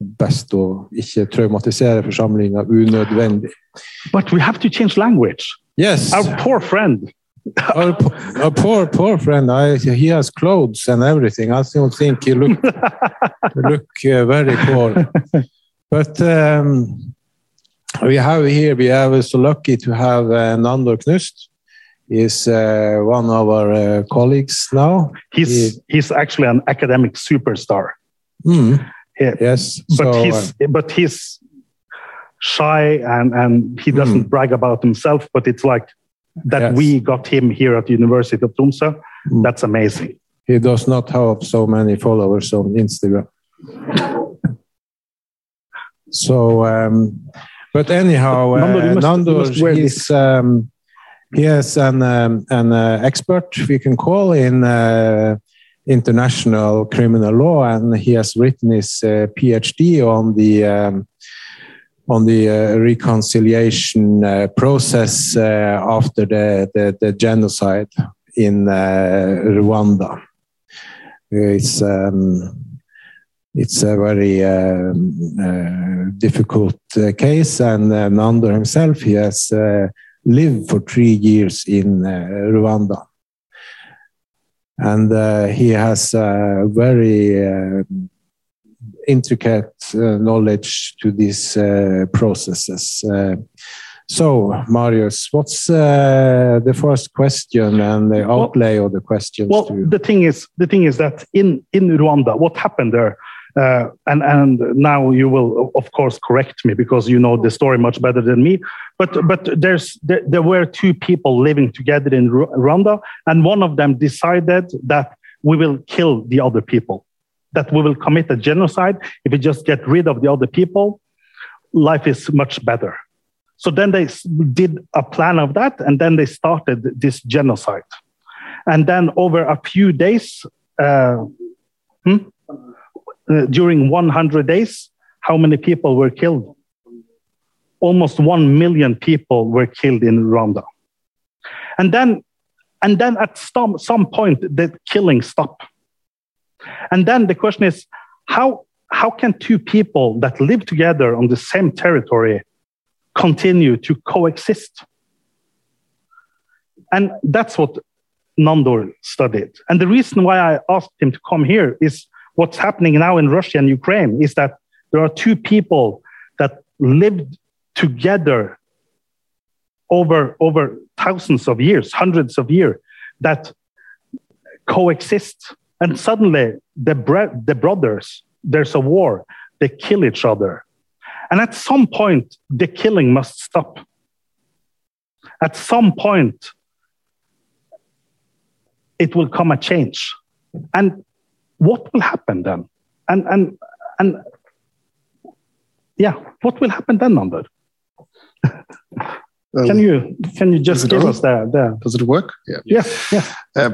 best å ikke traumatisere forsamlinga unødvendig. But we have to change language. Yes, Our poor friend. our, our poor poor friend. I, he has clothes and everything. I don't think he look look uh, very poor. But um, we have here. We are so lucky to have uh, Nandor Knust. He's uh, one of our uh, colleagues now. He's he's actually an academic superstar. Hmm. Yeah. Yes. But so, uh, he's but he's shy and and he doesn't brag about himself. But it's like that Yes. we got him here at the University of Tromsø. Mm. That's amazing. he does not have so many followers on Instagram. so, um, but anyhow, uh, Nando, you must- you Nando, must wear he's, um, he is an um, an uh, expert we can call in uh, international criminal law, and he has written his uh, PhD on the. Um, on the uh, reconciliation uh, process uh, after the, the, the genocide in Rwanda. It's um, it's a very um, difficult case, and Nando himself he has lived for three years in uh, Rwanda, and uh, he has a very um intricate uh, knowledge to these uh, processes. Uh, So, Marius, what's uh, the first question and the Well- outlay of the questions? Well, the thing is, the thing is that in in Rwanda, what happened there, uh, and and now you will of course correct me because you know the story much better than me. But but there's there, there were two people living together in Rwanda, and one of them decided that we will kill the other people, that we will commit a genocide if we just get rid of the other people. Life is much better. So then they did a plan of that, and then they started this genocide. And then over a few days, uh, hmm? Uh, during 100 days, how many people were killed? Almost 1 million people were killed in Rwanda. And then, and then at some, some point, the killing stopped. And then the question is how, how can two people that live together on the same territory continue to coexist? And that's what Nandor studied. And the reason why I asked him to come here is what's happening now in Russia and Ukraine is that there are two people that lived together over, over thousands of years, hundreds of years, that coexist. And suddenly the, bre- the brothers, there's a war, they kill each other. And at some point, the killing must stop. At some point, it will come a change. And what will happen then? And and and yeah, what will happen then, Nander? Um, Can you can you just give on? us the the Does it work? Yeah. yes yes Um,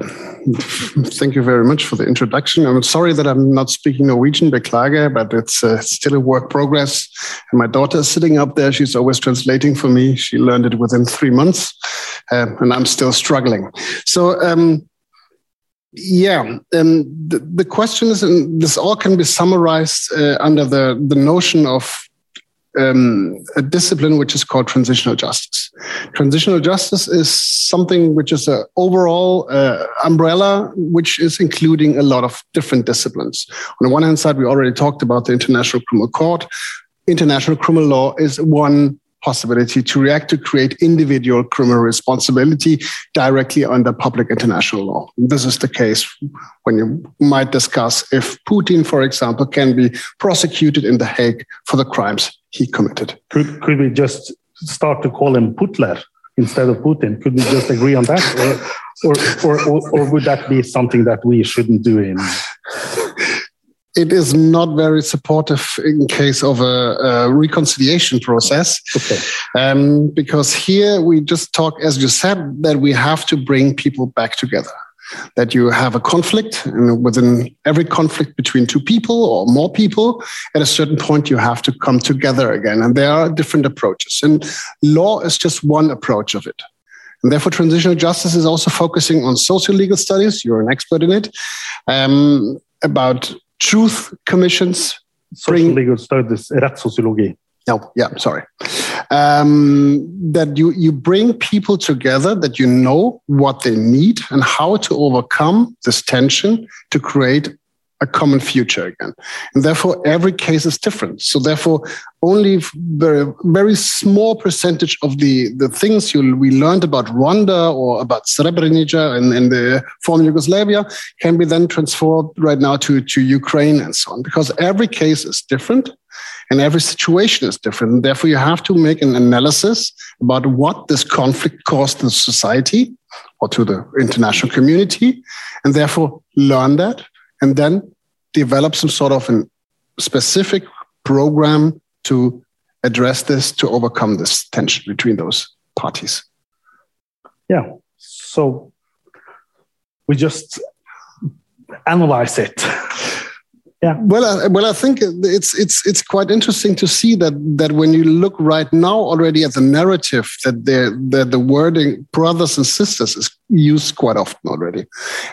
thank you very much for the introduction. I'm sorry that I'm not speaking Norwegian, beklage, but it's uh, still a work progress. And my daughter is sitting up there. She's always translating for me. She learned it within three months, um, and I'm still struggling. So, um, yeah, um, the, the question is, and this all can be summarized uh, under the, the notion of um, a discipline which is called transitional justice. Transitional justice is something which is an overall uh, umbrella, which is including a lot of different disciplines. On the one hand side, we already talked about the International Criminal Court. International criminal law is one possibility to react to create individual criminal responsibility directly under public international law. This is the case when you might discuss if Putin, for example, can be prosecuted in The Hague for the crimes he committed. could could we just start to call him Putler instead of Putin? Could we just agree on that, or or or, or would that be something that we shouldn't do in? It is not very supportive in case of a, a reconciliation process. Okay. um, because here we just talk, as you said, that we have to bring people back together. That you have a conflict, and within every conflict between two people or more people, at a certain point you have to come together again. And there are different approaches. And law is just one approach of it. And therefore, transitional justice is also focusing on social legal studies. You're an expert in it. Um, about truth commissions, Social Bring- legal studies, rettssosiologi. no, yeah, sorry. Um, that you you bring people together that you know what they need and how to overcome this tension to create a common future again. And therefore, every case is different. So therefore, only very very small percentage of the the things you we learned about Rwanda or about Srebrenica and, and the former Yugoslavia can be then transferred right now to to Ukraine and so on because every case is different and every situation is different. And therefore, you have to make an analysis about what this conflict caused to society or to the international community, and therefore learn that, and then develop some sort of a specific program to address this, to overcome this tension between those parties. Yeah. So we just analyze it. Well, I, well, I think it's it's it's quite interesting to see that that when you look right now already at the narrative that the that the wording brothers and sisters is used quite often already,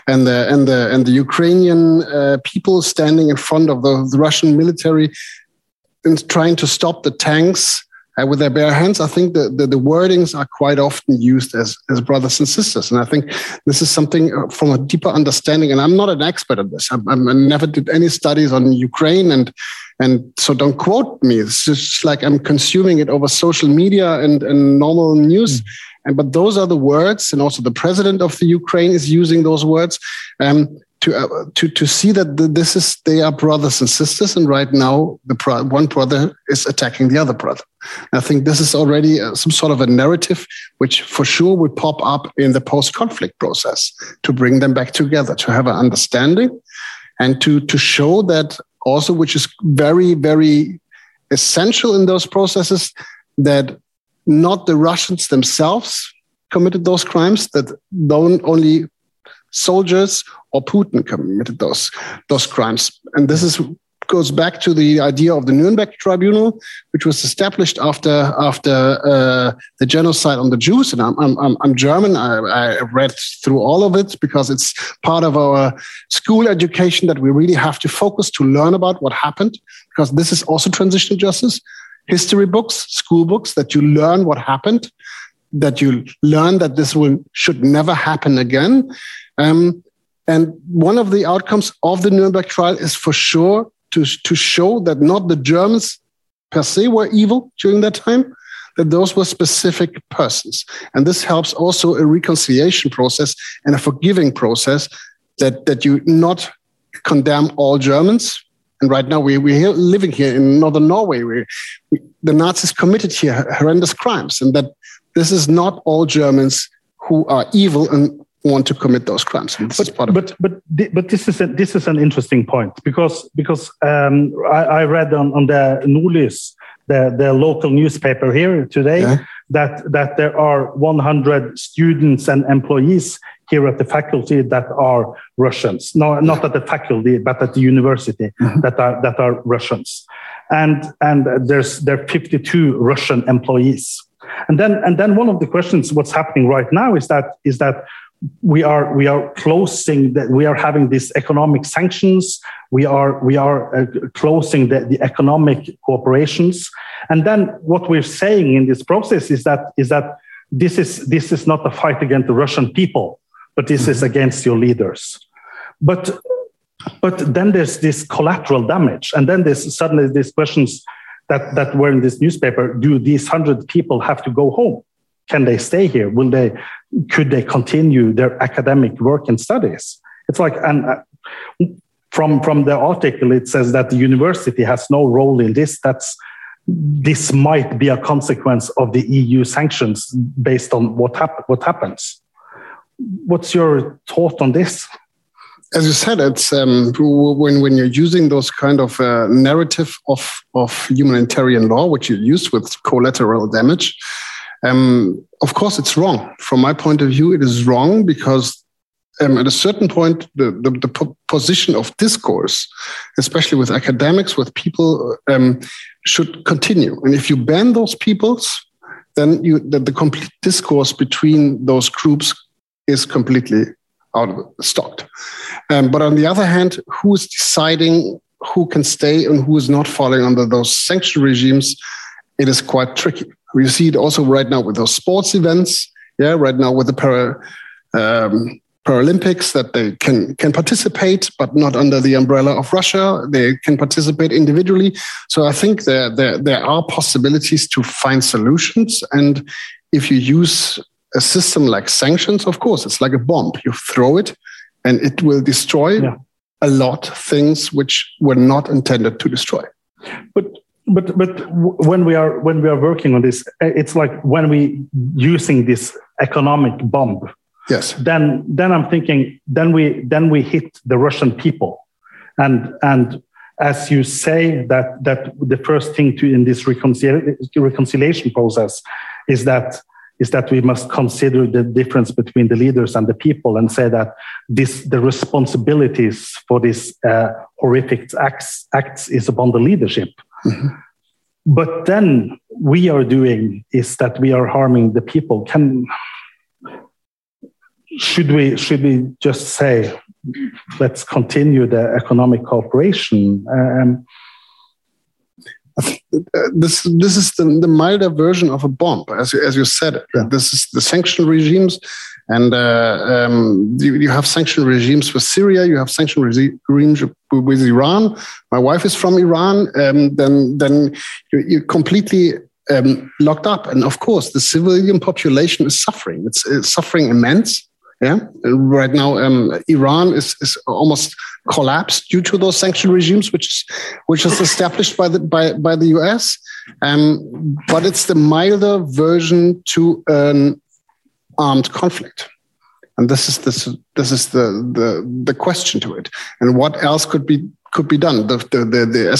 and the and the and the Ukrainian uh, people standing in front of the, the Russian military and trying to stop the tanks uh, with their bare hands. I think the, the, the, wordings are quite often used as, as brothers and sisters. And I think this is something uh, from a deeper understanding. And I'm not an expert at this. I, I never did any studies on Ukraine. And, and so don't quote me. It's just like I'm consuming it over social media and, and normal news. Mm. And, but those are the words, and also the president of the Ukraine is using those words. Um, to uh, to to see that this is they are brothers and sisters, and right now the pro- one brother is attacking the other brother. I think this is already uh, some sort of a narrative which for sure will pop up in the post-conflict process to bring them back together, to have an understanding, and to to show that also, which is very very essential in those processes, that not the Russians themselves committed those crimes, that don't only soldiers or Putin committed those those crimes. And this is goes back to the idea of the Nuremberg Tribunal, which was established after after uh, the genocide on the Jews. And I'm I'm, I'm German. I, I, read through all of it because it's part of our school education that we really have to focus to learn about what happened. Because this is also transitional justice, history books, school books that you learn what happened, that you learn that this will should never happen again. Um, and one of the outcomes of the Nuremberg trial is for sure to, to show that not the Germans per se were evil during that time, that those were specific persons. And this helps also a reconciliation process and a forgiving process that, that you not condemn all Germans. And right now we, we're living here in northern Norway. We, we, the Nazis committed here horrendous crimes and that this is not all Germans who are evil and want to commit those crimes. But, but, but, but this is a, this is an interesting point because because um, I, I, read on, on the Nordlys, the, the local newspaper here today, yeah. that that there are 100 students and employees here at the faculty that are Russians. No, not at the faculty, but at the university mm-hmm. that are that are Russians, and and there's there are 52 Russian employees. And then and then one of the questions, what's happening right now is that is that we are we are closing that we are having these economic sanctions. We are we are uh, closing the, the economic cooperations. And then what we're saying in this process is that is that this is this is not a fight against the russian people but this is against your leaders. But but then there's this collateral damage. And then there's suddenly these questions that that were in this newspaper. Do these 100 people have to go home can they stay here? Will they? Could they continue their academic work and studies? It's like and uh, from from the article it says that the university has no role in this. That's this might be a consequence of the EU sanctions based on what hap- what happens. What's your thought on this? As you said, it's um, when when you're using those kind of uh, narrative of of humanitarian law, which you use with collateral damage, um, of course, it's wrong. From my point of view, it is wrong because um, at a certain point, the, the, the, position of discourse, especially with academics, with people, um, should continue. And if you ban those peoples, then you, the, the complete discourse between those groups is completely out of stocked. Um, but on the other hand, who is deciding who can stay and who is not falling under those sanction regimes? It is quite tricky. We see it also right now with those sports events. Yeah, right now with the para, um, Paralympics that they can can participate, but not under the umbrella of Russia. They can participate individually. So I think there there, there are possibilities to find solutions. And if you use a system like sanctions, of course, it's like a bomb. You throw it, and it will destroy yeah. a lot of things which were not intended to destroy. But but but when we are when we are working on this it's like when we using this economic bomb. Yes. Then then i'm thinking then we then we hit the russian people. And and as you say that that the first thing to in this reconciliation reconciliation process is that is that we must consider the difference between the leaders and the people and say that this the responsibilities for these uh, horrific acts acts is upon the leadership Mm-hmm. But then we are doing is that we are harming the people. Can should we should we just say let's continue the economic cooperation? Um, this this is the, the milder version of a bomb, as you, as you said. Yeah. This is the sanction regimes, and uh, um, you, you, have sanction regimes with Syria. You have sanction regimes with Iran. My wife is from Iran. Um, then then you're, you're completely um, locked up, and of course, the civilian population is suffering. It's, it's suffering immense. Yeah, right now um, Iran is, is almost collapsed due to those sanction regimes, which is which is established by the by by the US. Um, but it's the milder version to an armed conflict, and this is this this is the the the question to it. And what else could be could be done? The the the, the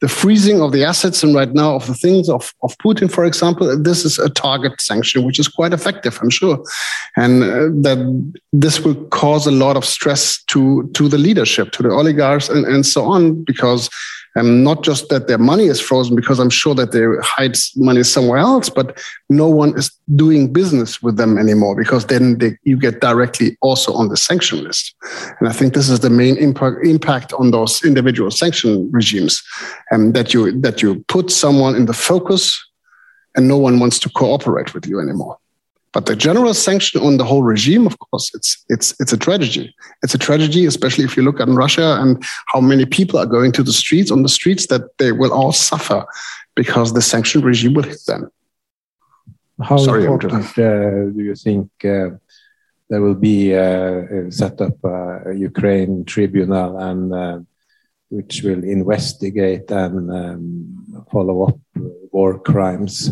the freezing of the assets and right now of the things of, of Putin, for example, this is a target sanction, which is quite effective, I'm sure. And uh, that this will cause a lot of stress to, to the leadership, to the oligarchs and, and so on, because um, not just that their money is frozen, because I'm sure that they hide money somewhere else, but no one is doing business with them anymore because then they, you get directly also on the sanction list. And I think this is the main impact, impact on those individual sanction regimes, um, that you that you put someone in the focus, and no one wants to cooperate with you anymore. But the general sanction on the whole regime, of course, it's it's it's a tragedy. It's a tragedy, especially if you look at Russia and how many people are going to the streets on the streets that they will all suffer because the sanction regime will hit them. How Sorry, important uh, do you think uh, there will be uh, set up a Ukraine tribunal and uh, which will investigate and um, follow up war crimes?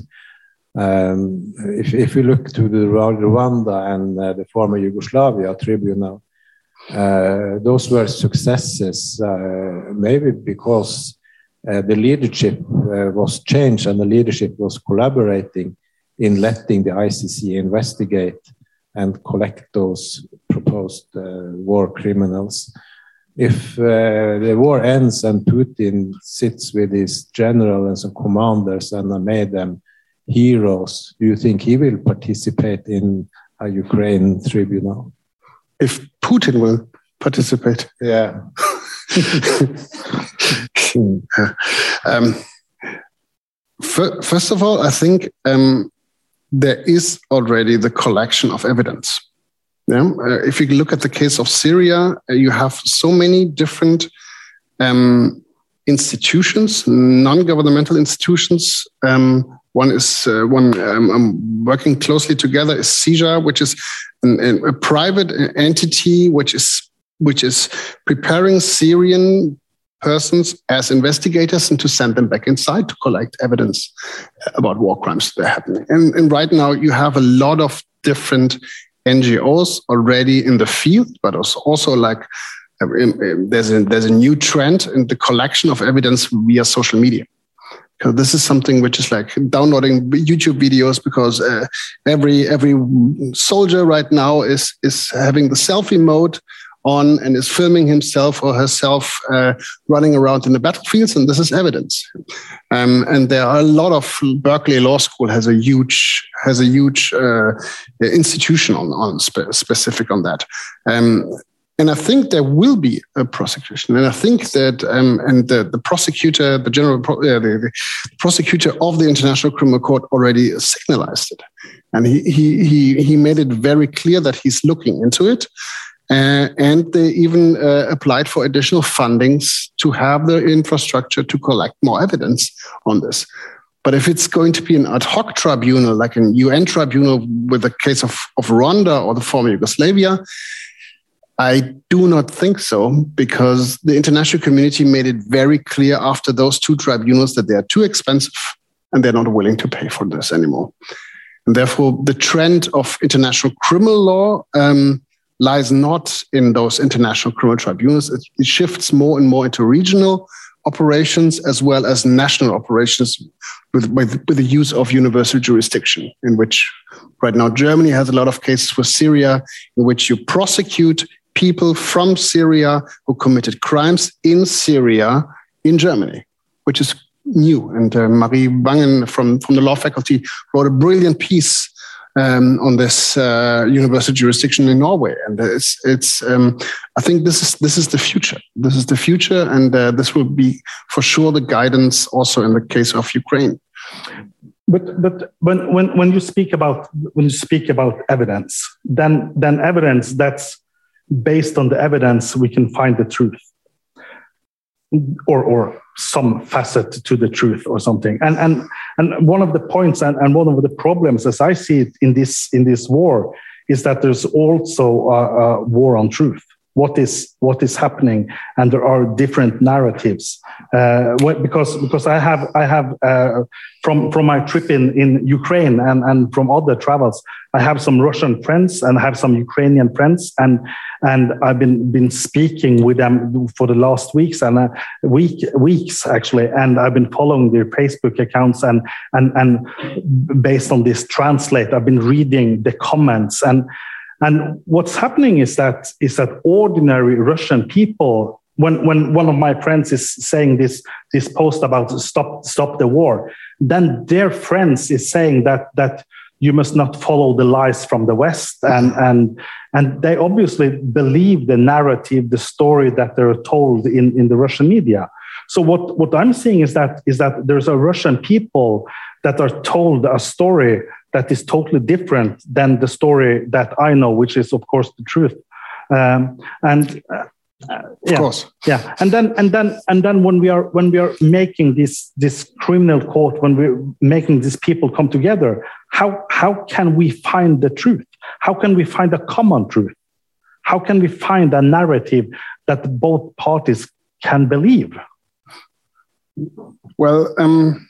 Um, if, if we look to the Rwanda and uh, the former Yugoslavia tribunal, uh, those were successes, uh, maybe because uh, the leadership uh, was changed and the leadership was collaborating in letting the ICC investigate and collect those proposed uh, war criminals. If the war ends and Putin sits with his generals and commanders and made them heroes, do you think he will participate in a Ukraine tribunal? If Putin will participate? Yeah. um, first of all, I think um, there is already the collection of evidence. Yeah? Uh, if you look at the case of Syria, uh, you have so many different um, institutions, non-governmental institutions, um, one is uh, one um, I'm working closely together is CIJA, which is an, a private entity which is which is preparing Syrian persons as investigators and to send them back inside to collect evidence about war crimes that are happening. And, and right now you have a lot of different NGOs already in the field, but also, also like uh, there's a, there's a new trend in the collection of evidence via social media because this is something which is like downloading YouTube videos because uh, every every soldier right now is is having the selfie mode on and is filming himself or herself uh, running around in the battlefields, and this is evidence. Um, and there are a lot of Berkeley Law School has a huge has a huge uh, institution on on spe specific on that. Um, and I think there will be a prosecution. And I think that, um, and the, the prosecutor, the general pro, uh, the, the, prosecutor of the International Criminal Court already signalized it. And he, he, he, he made it very clear that he's looking into it. Uh, and they even uh, applied for additional fundings to have the infrastructure to collect more evidence on this. But if it's going to be an ad hoc tribunal, like an UN tribunal with the case of, of Rwanda or the former Yugoslavia, I do not think so because the international community made it very clear after those two tribunals that they are too expensive and they're not willing to pay for this anymore. And therefore, the trend of international criminal law um, lies not in those international criminal tribunals. It, it shifts more and more into regional operations as well as national operations with, with, with, the use of universal jurisdiction, in which right now Germany has a lot of cases for Syria, in which you prosecute people from Syria who committed crimes in Syria in Germany, which is new. And uh, Marie Wangen from, from the law faculty wrote a brilliant piece um, on this uh, universal jurisdiction in Norway, and it's it's. Um, I think this is this is the future. This is the future, and uh, this will be for sure the guidance also in the case of Ukraine. But but when when when you speak about when you speak about evidence, then then evidence that's based on the evidence we can find the truth. Or or some facet to the truth or something. And and and one of the points and, and one of the problems as i see it in this in this war is that there's also a, a war on truth what is what is happening. And there are different narratives. Uh, because because i have i have uh, from from my trip in in ukraine and and from other travels i have some russian friends and i have some ukrainian friends. And and I've been been speaking with them for the last weeks and uh, week weeks actually, and I've been following their Facebook accounts and and and based on this translate, I've been reading the comments. And and what's happening is that is that ordinary Russian people. When, when one of my friends is saying this this post about stop stop the war, then their friends is saying that that you must not follow the lies from the West. And, and, and they obviously believe the narrative, the story that they're told in, in the Russian media. So what, what I'm seeing is that, is that there's a Russian people that are told a story that is totally different than the story that I know, which is, of course, the truth. Um, and uh, uh, yeah, of course. Yeah, and then and then and then when we are when we are making this this criminal court, when we're making these people come together, how how can we find the truth? How can we find a common truth? How can we find a narrative that both parties can believe? Well, um,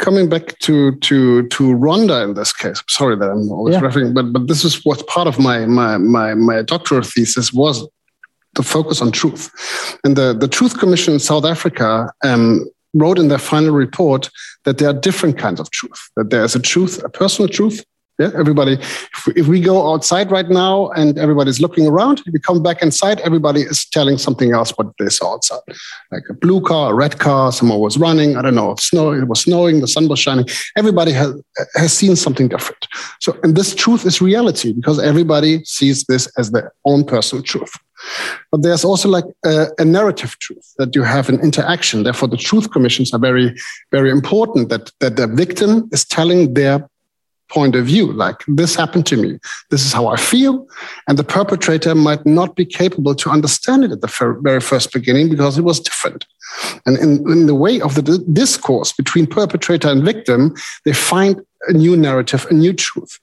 coming back to to to Rwanda in this case. Sorry that I'm always yeah. referring, but but this is what part of my my my my doctoral thesis was the focus on truth. And the, the Truth Commission in South Africa um, wrote in their final report that there are different kinds of truth, that there's a truth, a personal truth. Yeah, everybody, if we, if we go outside right now and everybody's looking around, if we come back inside, everybody is telling something else what they saw outside. Like a blue car, a red car, someone was running, I don't know, snow, it was snowing, the sun was shining. Everybody has, has seen something different. So, and this truth is reality because everybody sees this as their own personal truth. But there's also like a, a, narrative truth that you have an interaction. Therefore, the truth commissions are very, very important that, that the victim is telling their point of view like this happened to me. This is how i feel. And the perpetrator might not be capable to understand it at the very first beginning because it was different. And in, in the way of the discourse between perpetrator and victim they find a new narrative a new truth.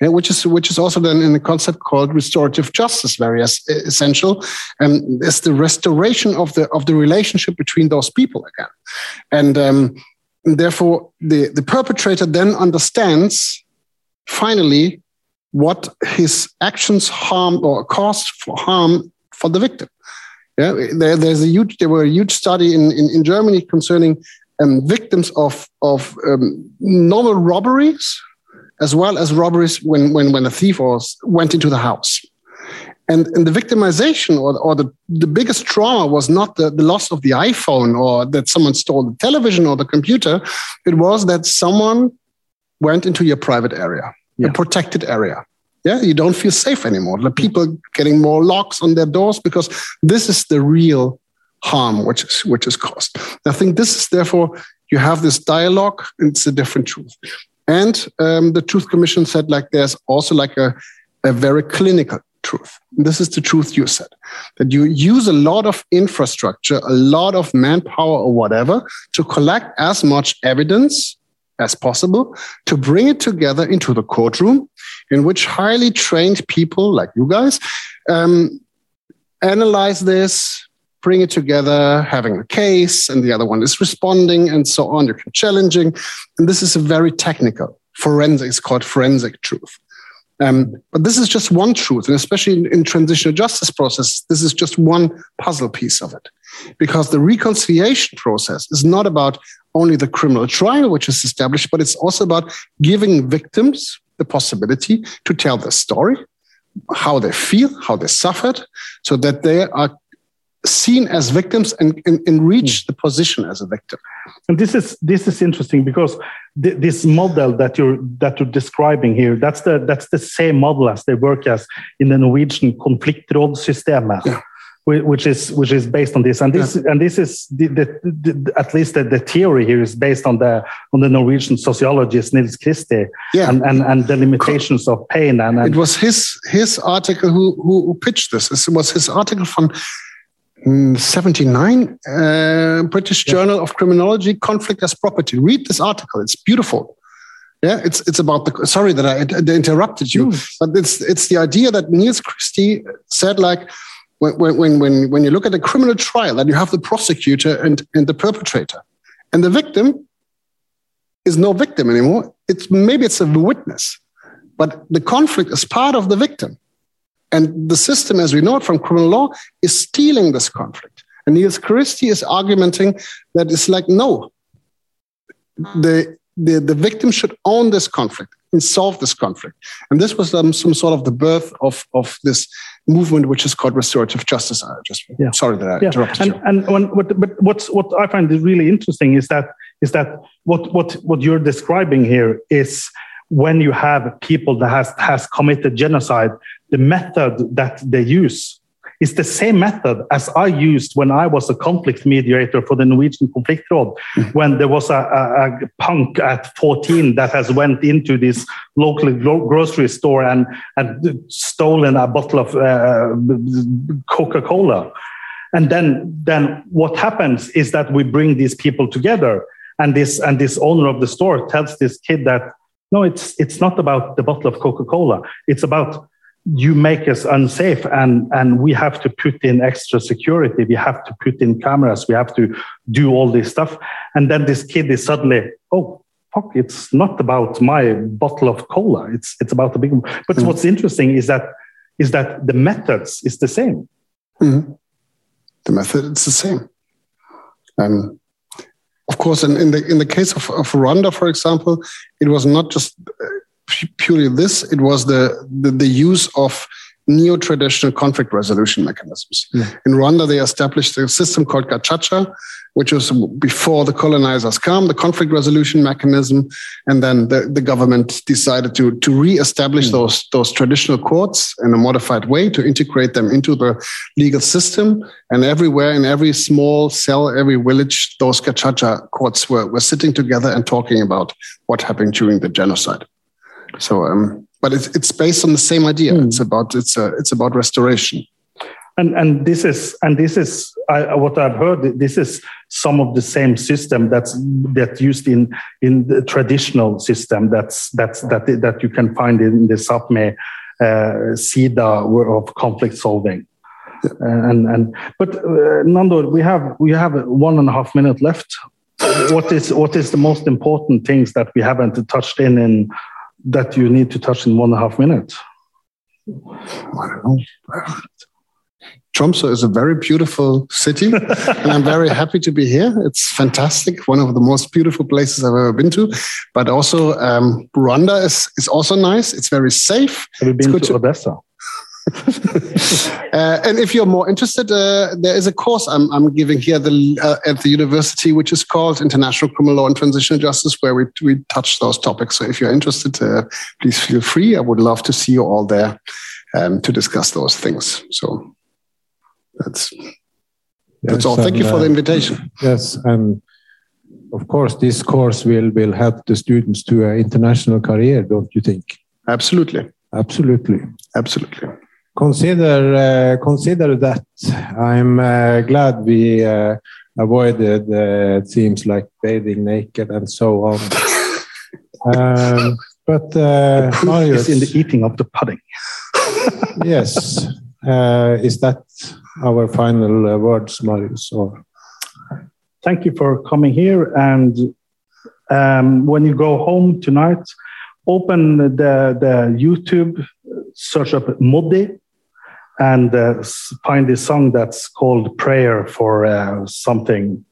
Yeah, which is which is also then in a concept called restorative justice very essential and it's the restoration of the of the relationship between those people again. And, um, therefore the the perpetrator then understands finally what his actions harmed or caused for harm for the victim yeah there, there's a huge there were a huge study in in, in germany concerning um, victims of of um, normal robberies as well as robberies when, when, when a thief was, went into the house. And, and the victimization or, or the, the biggest trauma was not the, the loss of the iPhone or that someone stole the television or the computer. It was that someone went into your private area, yeah. a protected area. Yeah, you don't feel safe anymore. The people getting more locks on their doors because this is the real harm which is which is caused. I think this is therefore you have this dialogue. It's a different truth. And um, the Truth Commission said like there's also like a, a very clinical truth. This is the truth you said that you use a lot of infrastructure, a lot of manpower or whatever to collect as much evidence as possible to bring it together into the courtroom in which highly trained people like you guys um, analyze this, bring it together, having a case, and the other one is responding, and so on. You can challenging, and this is a very technical forensic. It's called forensic truth. Um, but this is just one truth, and especially in, in transitional justice process, this is just one puzzle piece of it, because the reconciliation process is not about only the criminal trial, which is established, but it's also about giving victims the possibility to tell their story, how they feel, how they suffered, so that they are seen as victims and, and, and reach the position as a victim. And this is this is interesting because th- this model that you're that you're describing here that's the that's the same model as they work as in the Norwegian konfliktrådsystemet. Eh? Yeah. whi- Which is which is based on this, and this and this is the, the, the, at least the, the theory here is based on the on the Norwegian sociologist Nils Christie Yeah. and, and and the limitations of pain and, and It was his his article who who pitched this. It was his article from 79, uh, British Journal of Criminology, Conflict as Property. Read this article. It's beautiful. Yeah, it's it's about the. Sorry that I, I interrupted you, but it's it's the idea that Niels Christie said like. When, when, when, when you look at a criminal trial, that you have the prosecutor and, and the perpetrator, and the victim is no victim anymore. It's maybe it's a witness, but the conflict is part of the victim. And the system, as we know it from criminal law, is stealing this conflict. And Niels Christie is argumenting that it's like, no, the, the, the victim should own this conflict and solve this conflict. And this was um, some sort of the birth of, of this movement, which is called restorative justice. I just Yeah. sorry that I yeah. interrupted and you. and when, what, but what's what I find is really interesting is that is that what what what you're describing here is when you have people that has has committed genocide, the method that they use is the same method as I used when I was a conflict mediator for the Norwegian Conflict Road, when there was a, a, a punk at 14 that has went into this local gro- grocery store and, and stolen a bottle of uh, Coca-Cola. And then, then what happens is that we bring these people together, and this and this owner of the store tells this kid that no, it's it's not about the bottle of Coca-Cola. It's about you make us unsafe, and and we have to put in extra security. We have to put in cameras. We have to do all this stuff. And then this kid is suddenly, oh fuck, it's not about my bottle of cola. It's it's about the big. But what's interesting is that is that the methods is the same. Mhm. The method it's the same. Um, of course, in, in the in the case of, of Rwanda, for example, it was not just uh, purely this; it was the the, the use of neo-traditional conflict resolution mechanisms. In Rwanda, they established a system called Gacaca, which was before the colonizers come, the conflict resolution mechanism, and then the, the government decided to to re-establish those those traditional courts in a modified way to integrate them into the legal system. And everywhere in every small cell, every village, those Gacaca courts were were sitting together and talking about what happened during the genocide. So, um, but it's it's based on the same idea. It's about it's a, it's about restoration. and and this is and this is I, what I've heard. This is some of the same system that's that used in in the traditional system. That's that's that that you can find in the Sapmi uh, SIDA of conflict solving. And and but uh, Nando, we have we have one and a half minute left. What is what is the most important things that we haven't touched in in that you need to touch in one and a half minutes? I don't know. Tromsø is a very beautiful city, and I'm very happy to be here. It's fantastic, one of the most beautiful places I've ever been to. But also, um, Rwanda is, is also nice. It's very safe. Have you been to to- Odessa? Uh, and if you're more interested, uh, there is a course I'm, I'm giving here the, uh, at the university, which is called International Criminal Law and Transitional Justice, where we, we touch those topics. So if you're interested, uh, please feel free. I would love to see you all there um, to discuss those things. So that's that's Yes, all. Thank you and, for the uh, invitation. Yes, and of course, this course will will help the students to an international career, don't you think? Absolutely, Absolutely. absolutely. Consider uh, consider that. I'm uh, glad we uh, avoided. Uh, it seems like bathing naked and so on. um, but uh, Marius, It's in the eating of the pudding. yes, uh, is that our final uh, words, Marius? Or Thank you for coming here. And um, when you go home tonight, open the, the YouTube, search up Modi, and uh, find this song that's called Prayer for uh, something.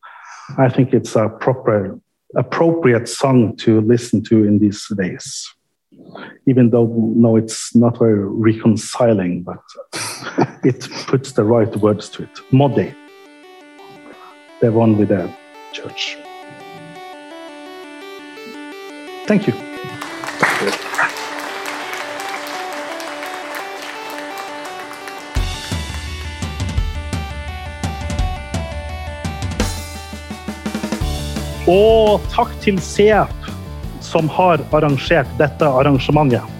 I think it's a proper, appropriate song to listen to in these days. Even though, no, it's not very reconciling, but it puts the right words to it. Modi, the one with the church. Thank you. Og takk til CF, som har arrangert dette arrangementet.